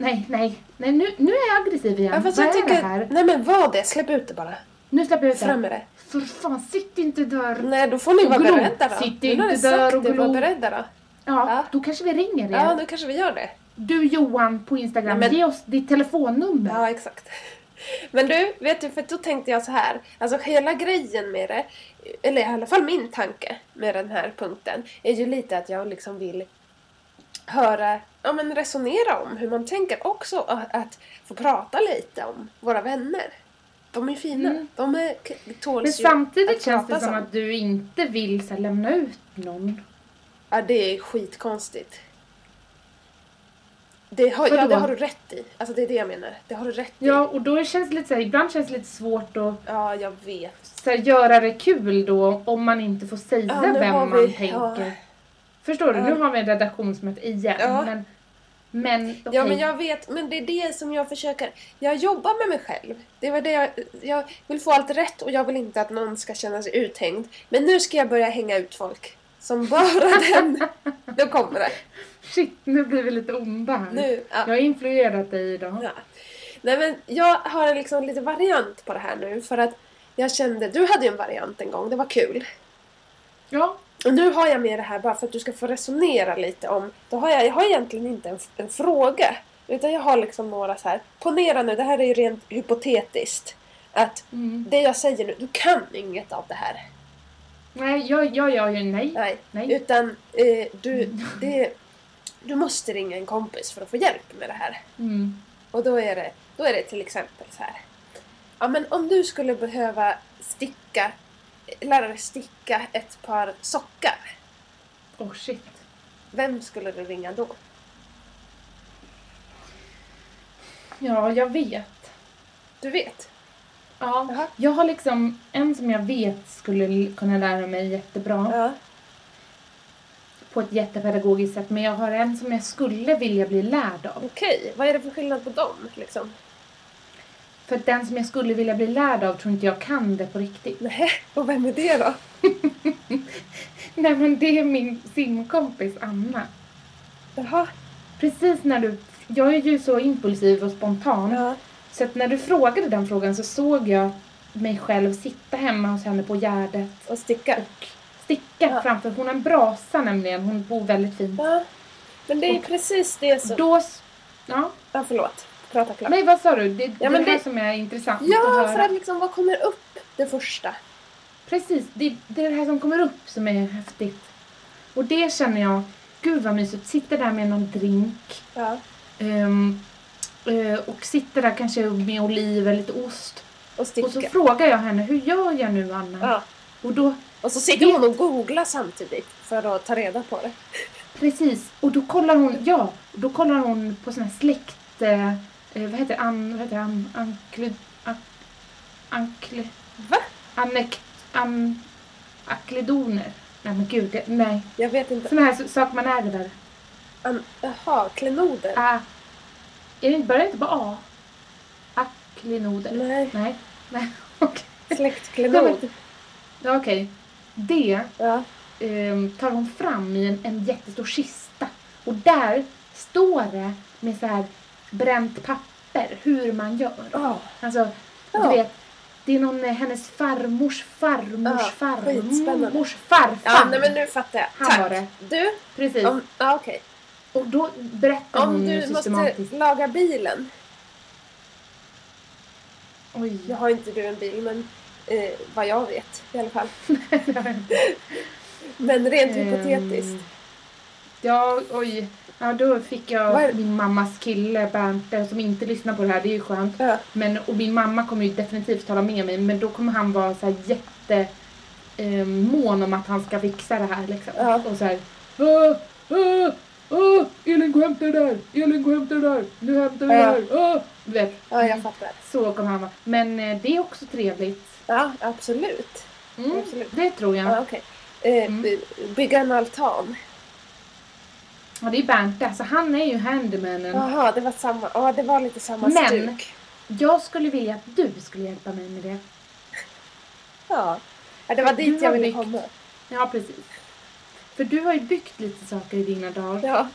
Nej, nej, nej nu, nu är jag aggressiv igen. ja fast vad jag är tycker, det här? nej men vad det, släpp ut det bara. Nu släpper jag ut Fram med det. För fan, sitt inte där. Nej, då får ni Och vara glo. beredda då. Sitt Nu har inte där och det, var glo. beredda då. Ja, Ja. då kanske vi ringer er. Ja, nu kanske vi gör det. Du Johan på Instagram, Nej, men- ge oss ditt telefonnummer. Ja, exakt. Men du, vet du, för då tänkte jag så här. Alltså hela grejen med det, eller i alla fall min tanke med den här punkten, är ju lite att jag liksom vill höra, ja men resonera om hur man tänker också. Att, att få prata lite om våra vänner. De är fina. Mm. De är, tåls Men samtidigt att känns det som om. att du inte vill så här, lämna ut någon. Ja, det är skitkonstigt. Det har, ja, det har du rätt i. Alltså det är det jag menar. Det har du rätt i. Ja, och då känns det lite så här, ibland känns det lite svårt att Ja, jag vet. så här, göra det kul då om man inte får säga Ja, vem man vi- tänker. ja. Förstår du? Nu har vi en redaktionsmöte igen. Men, men okej. Ja men jag vet, men det är det som jag försöker. Jag jobbar med mig själv. Det var det jag, jag vill få allt rätt och jag vill inte att någon ska känna sig uthängd. Men nu ska jag börja hänga ut folk. Som bara den. Då kommer det. Shit, nu blir vi lite onda här. Nu, ja. Jag har influerat dig idag. ja. Nej men jag har liksom lite variant på det här nu för att jag kände, du hade ju en variant en gång, det var kul. Ja, Och nu har jag med det här bara för att du ska få resonera lite om, då har jag, jag har egentligen inte en, en fråga. Utan jag har liksom några så här, ponera nu, det här är ju rent hypotetiskt. Att mm. det jag säger nu, du kan inget av det här. Nej, jag, jag gör ju nej. Nej. Nej. Utan eh, du, det, du måste ringa en kompis för att få hjälp med det här. Mm. Och då är det, då är det till exempel så här. Ja men om du skulle behöva sticka lära dig sticka ett par sockar. Oh shit. Vem skulle du ringa då? Ja, jag vet. Du vet? Ja. Jaha. Jag har liksom en som jag vet skulle kunna lära mig jättebra. Ja. På ett jättepedagogiskt sätt. Men jag har en som jag skulle vilja bli lärd av. Okej, vad är det för skillnad på dem liksom? För att den som jag skulle vilja bli lärd av tror inte jag kan det på riktigt. Nej, och vem är det då? Nej men det är min simkompis Anna. Jaha. Precis när du... Jag är ju så impulsiv och spontan. Ja. Så att när du frågade den frågan så såg jag mig själv sitta hemma hos henne på Gärdet Och sticka. och sticka Ja. framför. Hon har en brasa nämligen. Hon bor väldigt fint. Ja. Men det är Och precis det som... Då... Ja. Ja, förlåt. Prata klart. Nej, vad sa du? Det, är men det här det- som är intressant att Ja, höra. för att liksom, vad kommer upp det första? Precis, det, det är det här som kommer upp som är häftigt. Och det känner jag, gud vad mysigt. Sitter där med någon drink. Ja. eh, och sitter där kanske med oliver, lite ost. Och Och så frågar jag henne, hur gör jag nu Anna? ja. Och då, Och så sitter hon och googlar samtidigt för att ta reda på det. precis, och då kollar hon, ja, då kollar hon på såna här släkt, eh, eh, vad heter an, vad heter an, ankle, an, ankle, Va? anek, an, akledoner. Nej men gud, det, nej. Jag vet inte. Såna här saker man ärver. An- Jaha, klenoder? Ah. Är det inte, börjar det inte på A? Aklenoder? Nej, Nej. Nej, okej. släktklenod. Ja, okej. Det Ja. ehm, tar hon fram i en, en jättestor kista. Och där står det med så här bränt papper hur man gör. Oh, Alltså, Ja. du vet, det är någon eh, hennes farmors farmors Ja, skitspännande. farmors farfar. ja, nej men nu fattar jag. Han Tack. var det. Du, Precis. om, ja, okej. Och då berättar Om hon du måste systematiskt. laga bilen. Oj. Nu har inte du en bil, men eh, vad jag vet i alla fall. Men rent Ehm, hypotetiskt. Ja, oj. Ja, då fick jag Vad är- min mammas kille Bernt eh, som inte lyssnar på det här, det är ju skönt. Ja. Men, och min mamma kommer ju definitivt tala med mig, men då kommer han vara så här jätte eh, mån om att han ska fixa det här liksom. Ja. Och så här, "Åh, åh, åh, Elin gå och hämta det där, Elin gå och hämta det där, nu hämtar det Ja. där, åh. Du vet, ja, jag fattar. så kommer han vara. Men eh, det är också trevligt. Ja, absolut. Mm, Absolut. det tror jag. Ja, okej. Eh, Mm. by- Bygga en altan. Ja, det är Bernt det. Så han är ju handymanen. Jaha, det var samma. Ja, det var lite samma Men- stuk. Jag skulle vilja att du skulle hjälpa mig med det. Ja. ja, det var Du dit jag ville komma. Ja, precis. För du har ju byggt lite saker i dina dagar. Ja,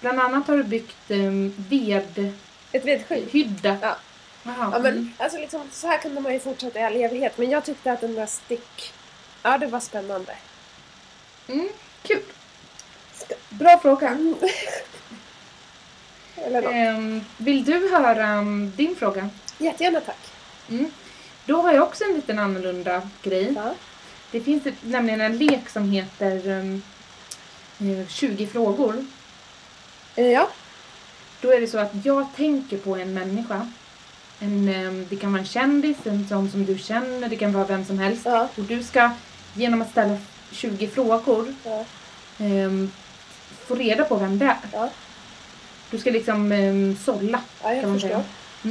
Bland annat har du byggt um, vedhydda. ett vedskydd. Ja. Jaha. Ja, mm. men alltså liksom, så här kunde man ju fortsätta i all evighet. Men jag tyckte att den där stick... Ja, det var spännande. Mm, kul. Bra fråga. Mm. Ehm, vill du höra um, din fråga? Jättegärna tack. Mm. Då har jag också en liten annorlunda grej. Ja. Det finns ett, nämligen en lek som heter um, 20 frågor. Eh, Ja. Då är det så att jag tänker på en människa. En, ehm, det kan vara en kändis, en sån som du känner, det kan vara vem som helst. Ja. Och du ska genom att ställa 20 frågor Ja. ehm, få reda på vem det är. Ja. Du ska liksom um, sålla. Ja, jag kan man förstår. säga.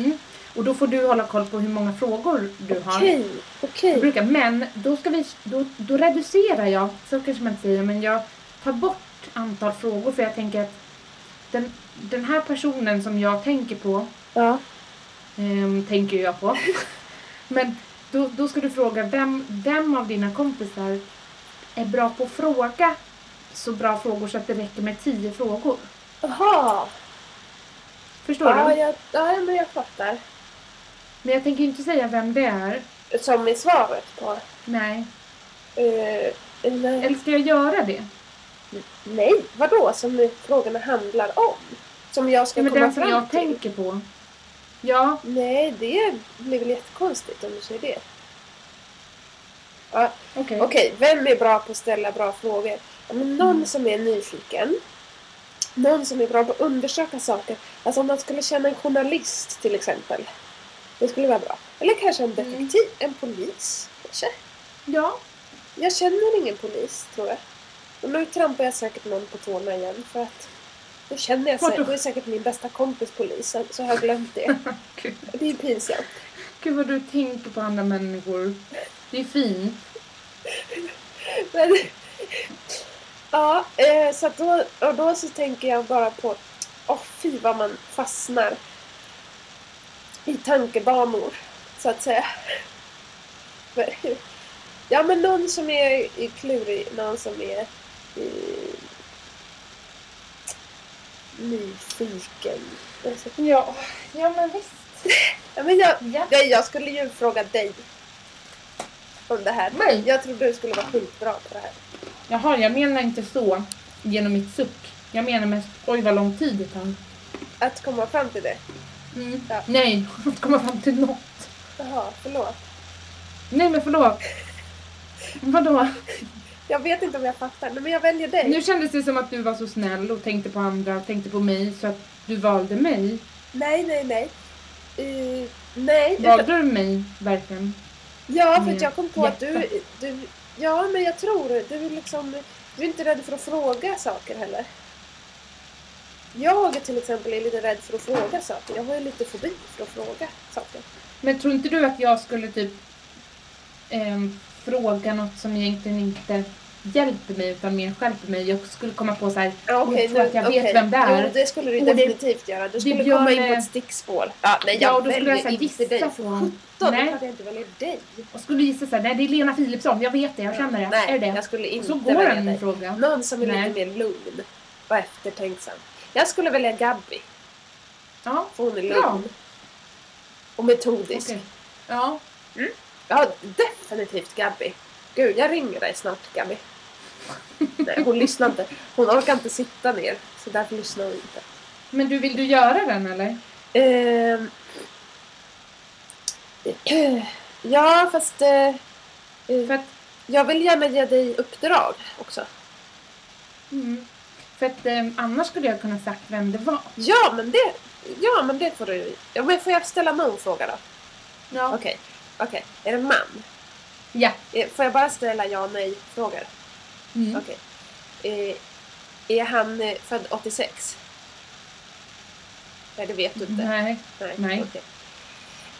Mm. Och då får du hålla koll på hur många frågor du har. Okej, okej. men då, ska vi, då, då reducerar jag, så kanske man inte säger, men jag tar bort antal frågor för jag tänker att den, den här personen som jag tänker på, Ja. ehm, tänker jag på, men då, då ska du fråga vem, vem av dina kompisar är bra på att fråga så bra frågor så att det räcker med tio frågor. Jaha. Förstår Ja, du? jag, ja, men jag fattar. Men jag tänker inte säga vem det är. Som i svaret på... Nej. Eh, nej. Eller ska jag göra det? Nej, vadå? Som frågorna handlar om? Som jag ska Ja, men komma den som fram jag till? tänker på. Ja, Nej, det blir väl jättekonstigt om du säger det. Ja, okej. Okej, vem är bra på att ställa bra frågor? Ja, men någon Mm. som är nyfiken. Någon som är bra på att undersöka saker. Alltså om man skulle känna en journalist till exempel. Det skulle vara bra. Eller kanske en Mm. detektiv, en polis kanske. Ja, Jag känner ingen polis, tror jag. Och nu trampar jag säkert någon på tårna igen för att då känner jag säkert, det är säkert min bästa kompis polis, så så har jag glömt det. Det är pinsamt. Gud vad du tänker på andra människor. Det är fint. Men, ja, eh, så då, och då så tänker jag bara på, åh fy vad man fastnar i tankebanor, så att säga. Ja, men någon som är är klurig, någon som är eh, nyfiken. Alltså, Ja, ja men visst. Ja, men jag, Ja. jag, jag skulle ju fråga dig om det här. Mig? Jag trodde du skulle vara skitbra på det här. Jaha, jag menar inte så genom mitt suck. Jag menar mest, oj vad lång tid det tar. Att komma fram till det. Mm. Ja. Nej, att komma fram till något. Jaha, förlåt. Nej men förlåt. Vadå? Jag vet inte om jag fattar, men jag väljer dig. Nu kändes det som att du var så snäll och tänkte på andra och tänkte på mig så att du valde mig. Nej, nej, nej. Uh, nej. utan- Valde du mig verkligen? Ja, för att jag kom på att du, hjärta? du... Ja, men jag tror du är liksom... Du är inte rädd för att fråga saker heller. Jag till exempel är lite rädd för att fråga saker. Jag har ju lite fobi för att fråga saker. Men tror inte du att jag skulle typ ehm, fråga något som egentligen inte hjälper mig utan mer stjälper mig? Jag skulle komma på så här, Ja, okej, jag tror att jag vet okej. vem det är. Jo, det skulle du Och det- definitivt göra. Du skulle komma in på det- ett stickspår. Ja, nej, Ja, jag och då skulle jag så här dig. gissa För på- sjutton, det är klart jag inte väljer dig. och skulle gissa så här, nej det är Lena Philipsson, jag vet det, jag känner det. Nej, är det? jag skulle inte så går välja dig. fråga. Någon som är Nej. lite mer lugn och eftertänksam. Jag skulle välja Gabby, Ja, för hon är lugn. Och metodisk. okej. Ja, Ja, definitivt Gabby. Gud, jag ringer dig snart Gabby. Nej, hon lyssnar inte. Hon orkar inte sitta ner, så därför lyssnar hon inte. men du, vill du göra den eller? Ehm. ja, fast eh, eh, För att, jag vill gärna ge dig uppdrag också. mm, för att ehm, annars skulle jag kunna sagt vem det var. Ja, men det, ja, men det får du. Ja, men får jag ställa någon fråga då? Ja. Okej, okej. Är det man? Ja. Eh, Får jag bara ställa ja och nej frågor? Mm. Okej. Eh, är han eh, född 86? Nej, det vet du inte. Nej. Nej. Nej. okej.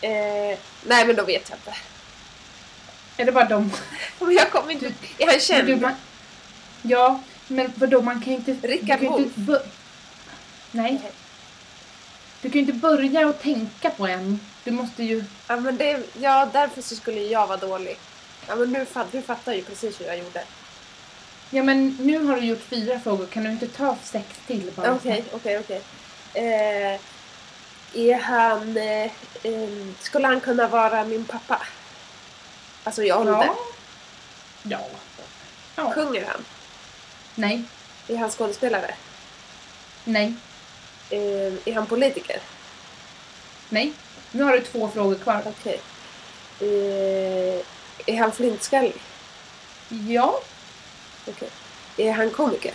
Eh, nej, men då vet jag inte. Är det bara de? Men jag kommer inte... Är han känd? Du, man, ja, men vadå man kan ju inte... Rickard du kan ju inte Nej. Du kan ju inte börja och tänka på en. Du måste ju... Ja, men det, ja, därför så skulle jag vara dålig. Ja, men nu, du fattar ju precis hur jag gjorde. Ja men nu har du gjort fyra frågor, kan du inte ta sex till bara? Okej, okej, okej. Eh, Är han... Eh, eh, skulle han kunna vara min pappa? Alltså i ålder. Ja. Ja. ja. Sjunger han? Nej. Är han skådespelare? Nej. Eh, är han politiker? Nej. Nu har du två frågor kvar. Okej. Eh, är han flintskallig? Ja. Okej. Är han komiker?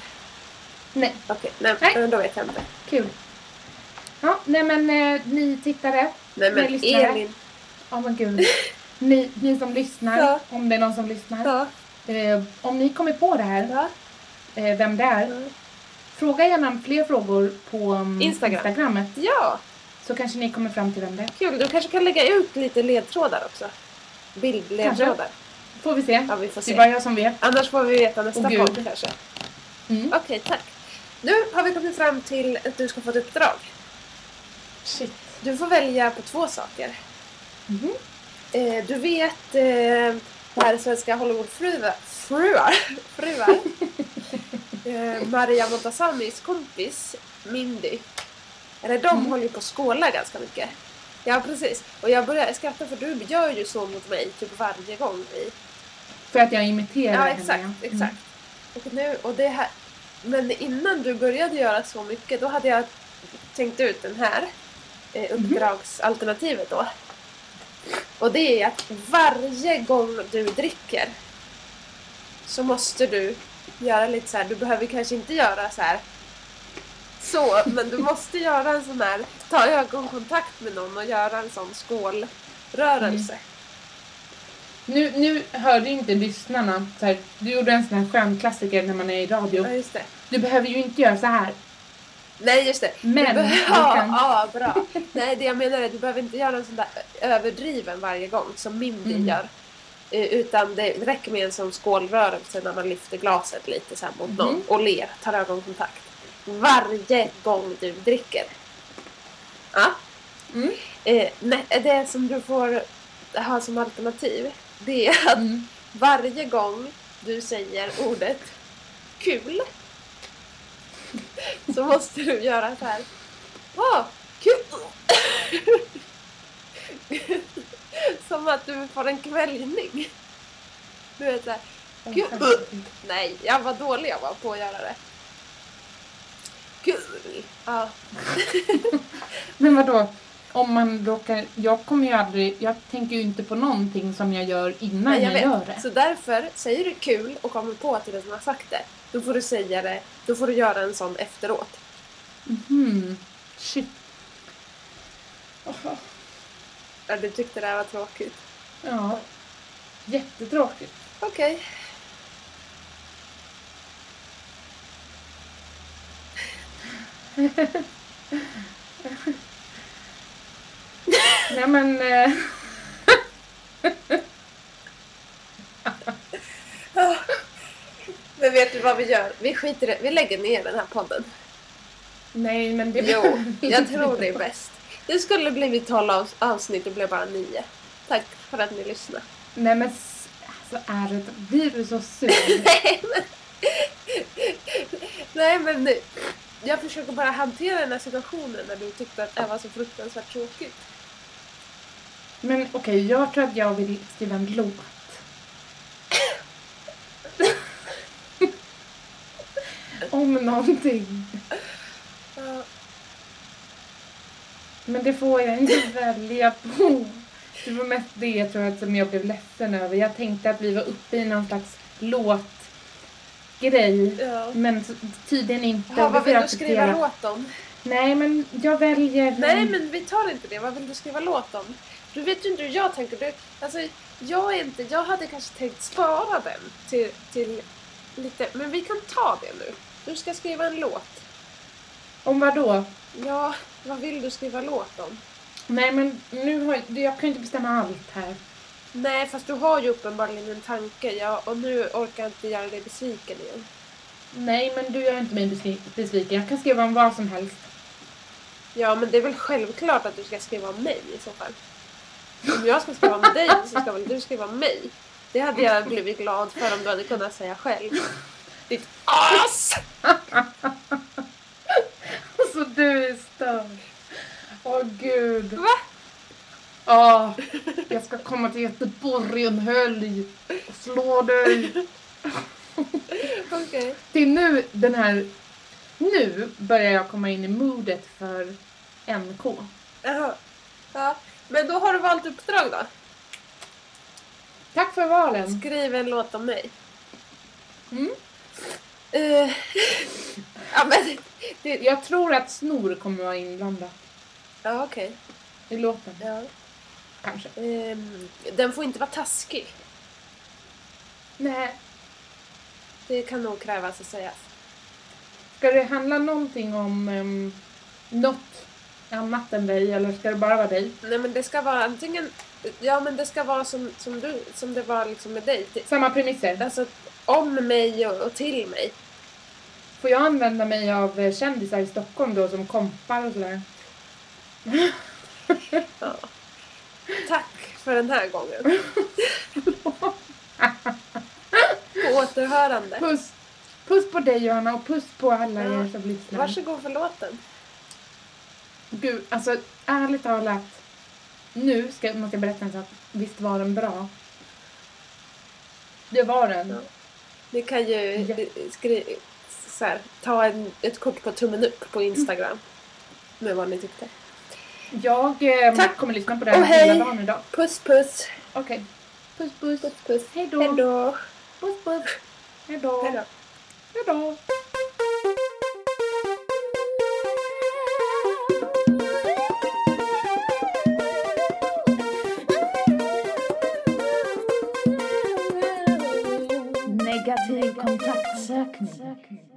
Nej. Okej, nej, Nej. men då vet jag inte. Kul. Ja, nej men eh, ni tittare. Nej men Ni lyssnare. Elin. Ja men gud. Ni, ni som lyssnar, Ja. om det är någon som lyssnar. Ja. Eh, om ni kommer på det här, ja. eh, vem det är. ja. Fråga gärna fler frågor på um, Instagram. Instagrammet. Ja, Så kanske ni kommer fram till vem det är. kul. Du kanske kan lägga ut lite ledtrådar också. Bildledtrådar. Får vi se. Ja, vi får Det är se. bara jag som vet. Annars får vi veta nästa podd kanske. Mm. Okej, tack. Nu har vi kommit fram till att du ska få ett uppdrag. Shit. Du får välja på två saker. Mhm. Eh, du vet eh, här svenska Hollywoodfruar, fruar, fruar. eh, Maria Montazamis kompis Mindy. Eller de Mm. håller ju på att skåla ganska mycket. Ja precis. Och jag börjar skratta för du gör ju så mot mig typ varje gång vi... För att jag imiterar Ja henne. exakt, ja. exakt. Och nu, och det här... Men innan du började göra så mycket då hade jag tänkt ut den här eh, uppdragsalternativet då. Och det är att varje gång du dricker så måste du göra lite så här. Du behöver kanske inte göra så här så, men du måste göra en sån här, ta ögonkontakt med någon och göra en sån skålrörelse. Nu, nu hörde inte lyssnarna, så här, du gjorde en sån här skön klassiker när man är i radio. Ja, just det. Du behöver ju inte göra så här. Nej, just det. Men du ja, kan- ja, bra. Nej, det jag menar är du behöver inte göra en sån där överdriven varje gång som Mindy Mm. gör. Eh, Utan det räcker med en sån skålrörelse när man lyfter glaset lite så mot någon Mhm. och ler, tar ögonkontakt. Varje gång du dricker. Ja. Mm. Eh, nej, det som du får ha som alternativ det är att Mm. varje gång du säger ordet kul så måste du göra så här. Åh, kul! Som att du får en kväljning. Du vet såhär. Kul! Nej, jag var dålig jag var på att göra det. Kul! Ja. Men vadå? Om man råkar... Jag kommer ju aldrig... Jag tänker ju inte på någonting som jag gör innan Nej, jag, jag gör det. Så därför, säger du kul och kommer på till den som har sagt det, då får du säga det, då får du göra en sån efteråt. Mhm. Shit. Åh, Ja, du tyckte det här var tråkigt. Ja. Jättetråkigt. Okej. Nej men... Eh, Men vet du vad vi gör? Vi skiter i det. Vi lägger ner den här podden. nej men det... Jo, jag tror det är bäst. Det skulle blivit 12 avs- avsnitt och blev bara 9. Tack för att ni lyssnade. Nej men... Alltså är det... Blir du så sur? Nej men... Nej men nu. Jag försöker bara hantera den här situationen när du tyckte att det var så fruktansvärt tråkigt. Men okej, jag tror att jag vill skriva en låt. Om någonting. Ja, Men det får jag inte välja på. Det var mest det tror jag som jag blev ledsen över. Jag tänkte att vi var uppe i någon slags låt låtgrej. ja. Men tydligen inte. Ja, vad vill du skriva låt om? Nej, men jag väljer... Nej men vi tar inte det. Vad vill du skriva låt om? Du vet ju inte hur jag tänker. Du, alltså, jag, är inte, jag hade kanske tänkt spara den till, till lite... Men vi kan ta det nu. Du ska skriva en låt. Om vad då? Ja, vad vill du skriva låt om? Nej, men nu har jag... Jag kan ju inte bestämma allt här. Nej, fast du har ju uppenbarligen en tanke. Ja, och nu orkar jag inte göra dig besviken igen. Nej, men du gör inte mig besvi- besviken. Jag kan skriva om vad som helst. Ja, men det är väl självklart att du ska skriva om mig i så fall. Om jag ska skriva om dig så ska väl du skriva om mig. Det hade jag blivit glad för om du hade kunnat säga själv. Ditt as! Alltså, du är störd. Åh, gud. Va? Ja, jag ska komma till Göteborg en helg och slå dig. Okej. Till nu, den här... Nu börjar jag komma in i modet för NK. Jaha. Ja. Men då har du valt uppdrag då? Tack för valen. Skriv en låt om mig. Mm. Eh, ja, men... Det, Jag tror att snor kommer vara inblandat ja, okej. i låten. Ja. Kanske. Ehm, den får inte vara taskig. Nej. Det kan nog krävas att sägas. Ska det handla någonting om um, något annat än dig eller ska det bara vara dig? Nej men det ska vara antingen... Ja men det ska vara som, som, du, som det var liksom med dig. Det- Samma premisser. Alltså om mig och, och till mig. Får jag använda mig av eh, kändisar i Stockholm då som kompar och sådär? Ja. Tack för den här gången. På återhörande. Puss! Puss på dig Johanna och puss på alla Ja. er som lyssnar. Varsågod för låten. Gud, alltså ärligt talat. Nu ska, måste jag berätta en sak. Visst var den bra? Det var den. Ja. Ni kan ju Ja. skri- så här, ta en, ett kort på tummen upp på Instagram. Med vad ni tyckte. Jag eh, Tack. kommer lyssna på det här hela dagen idag. Puss puss. Okej. Puss puss. Puss puss. Hej. Hejdå. Puss puss. Hejdå! Hejdå! Hej Negativ kontaktsökning.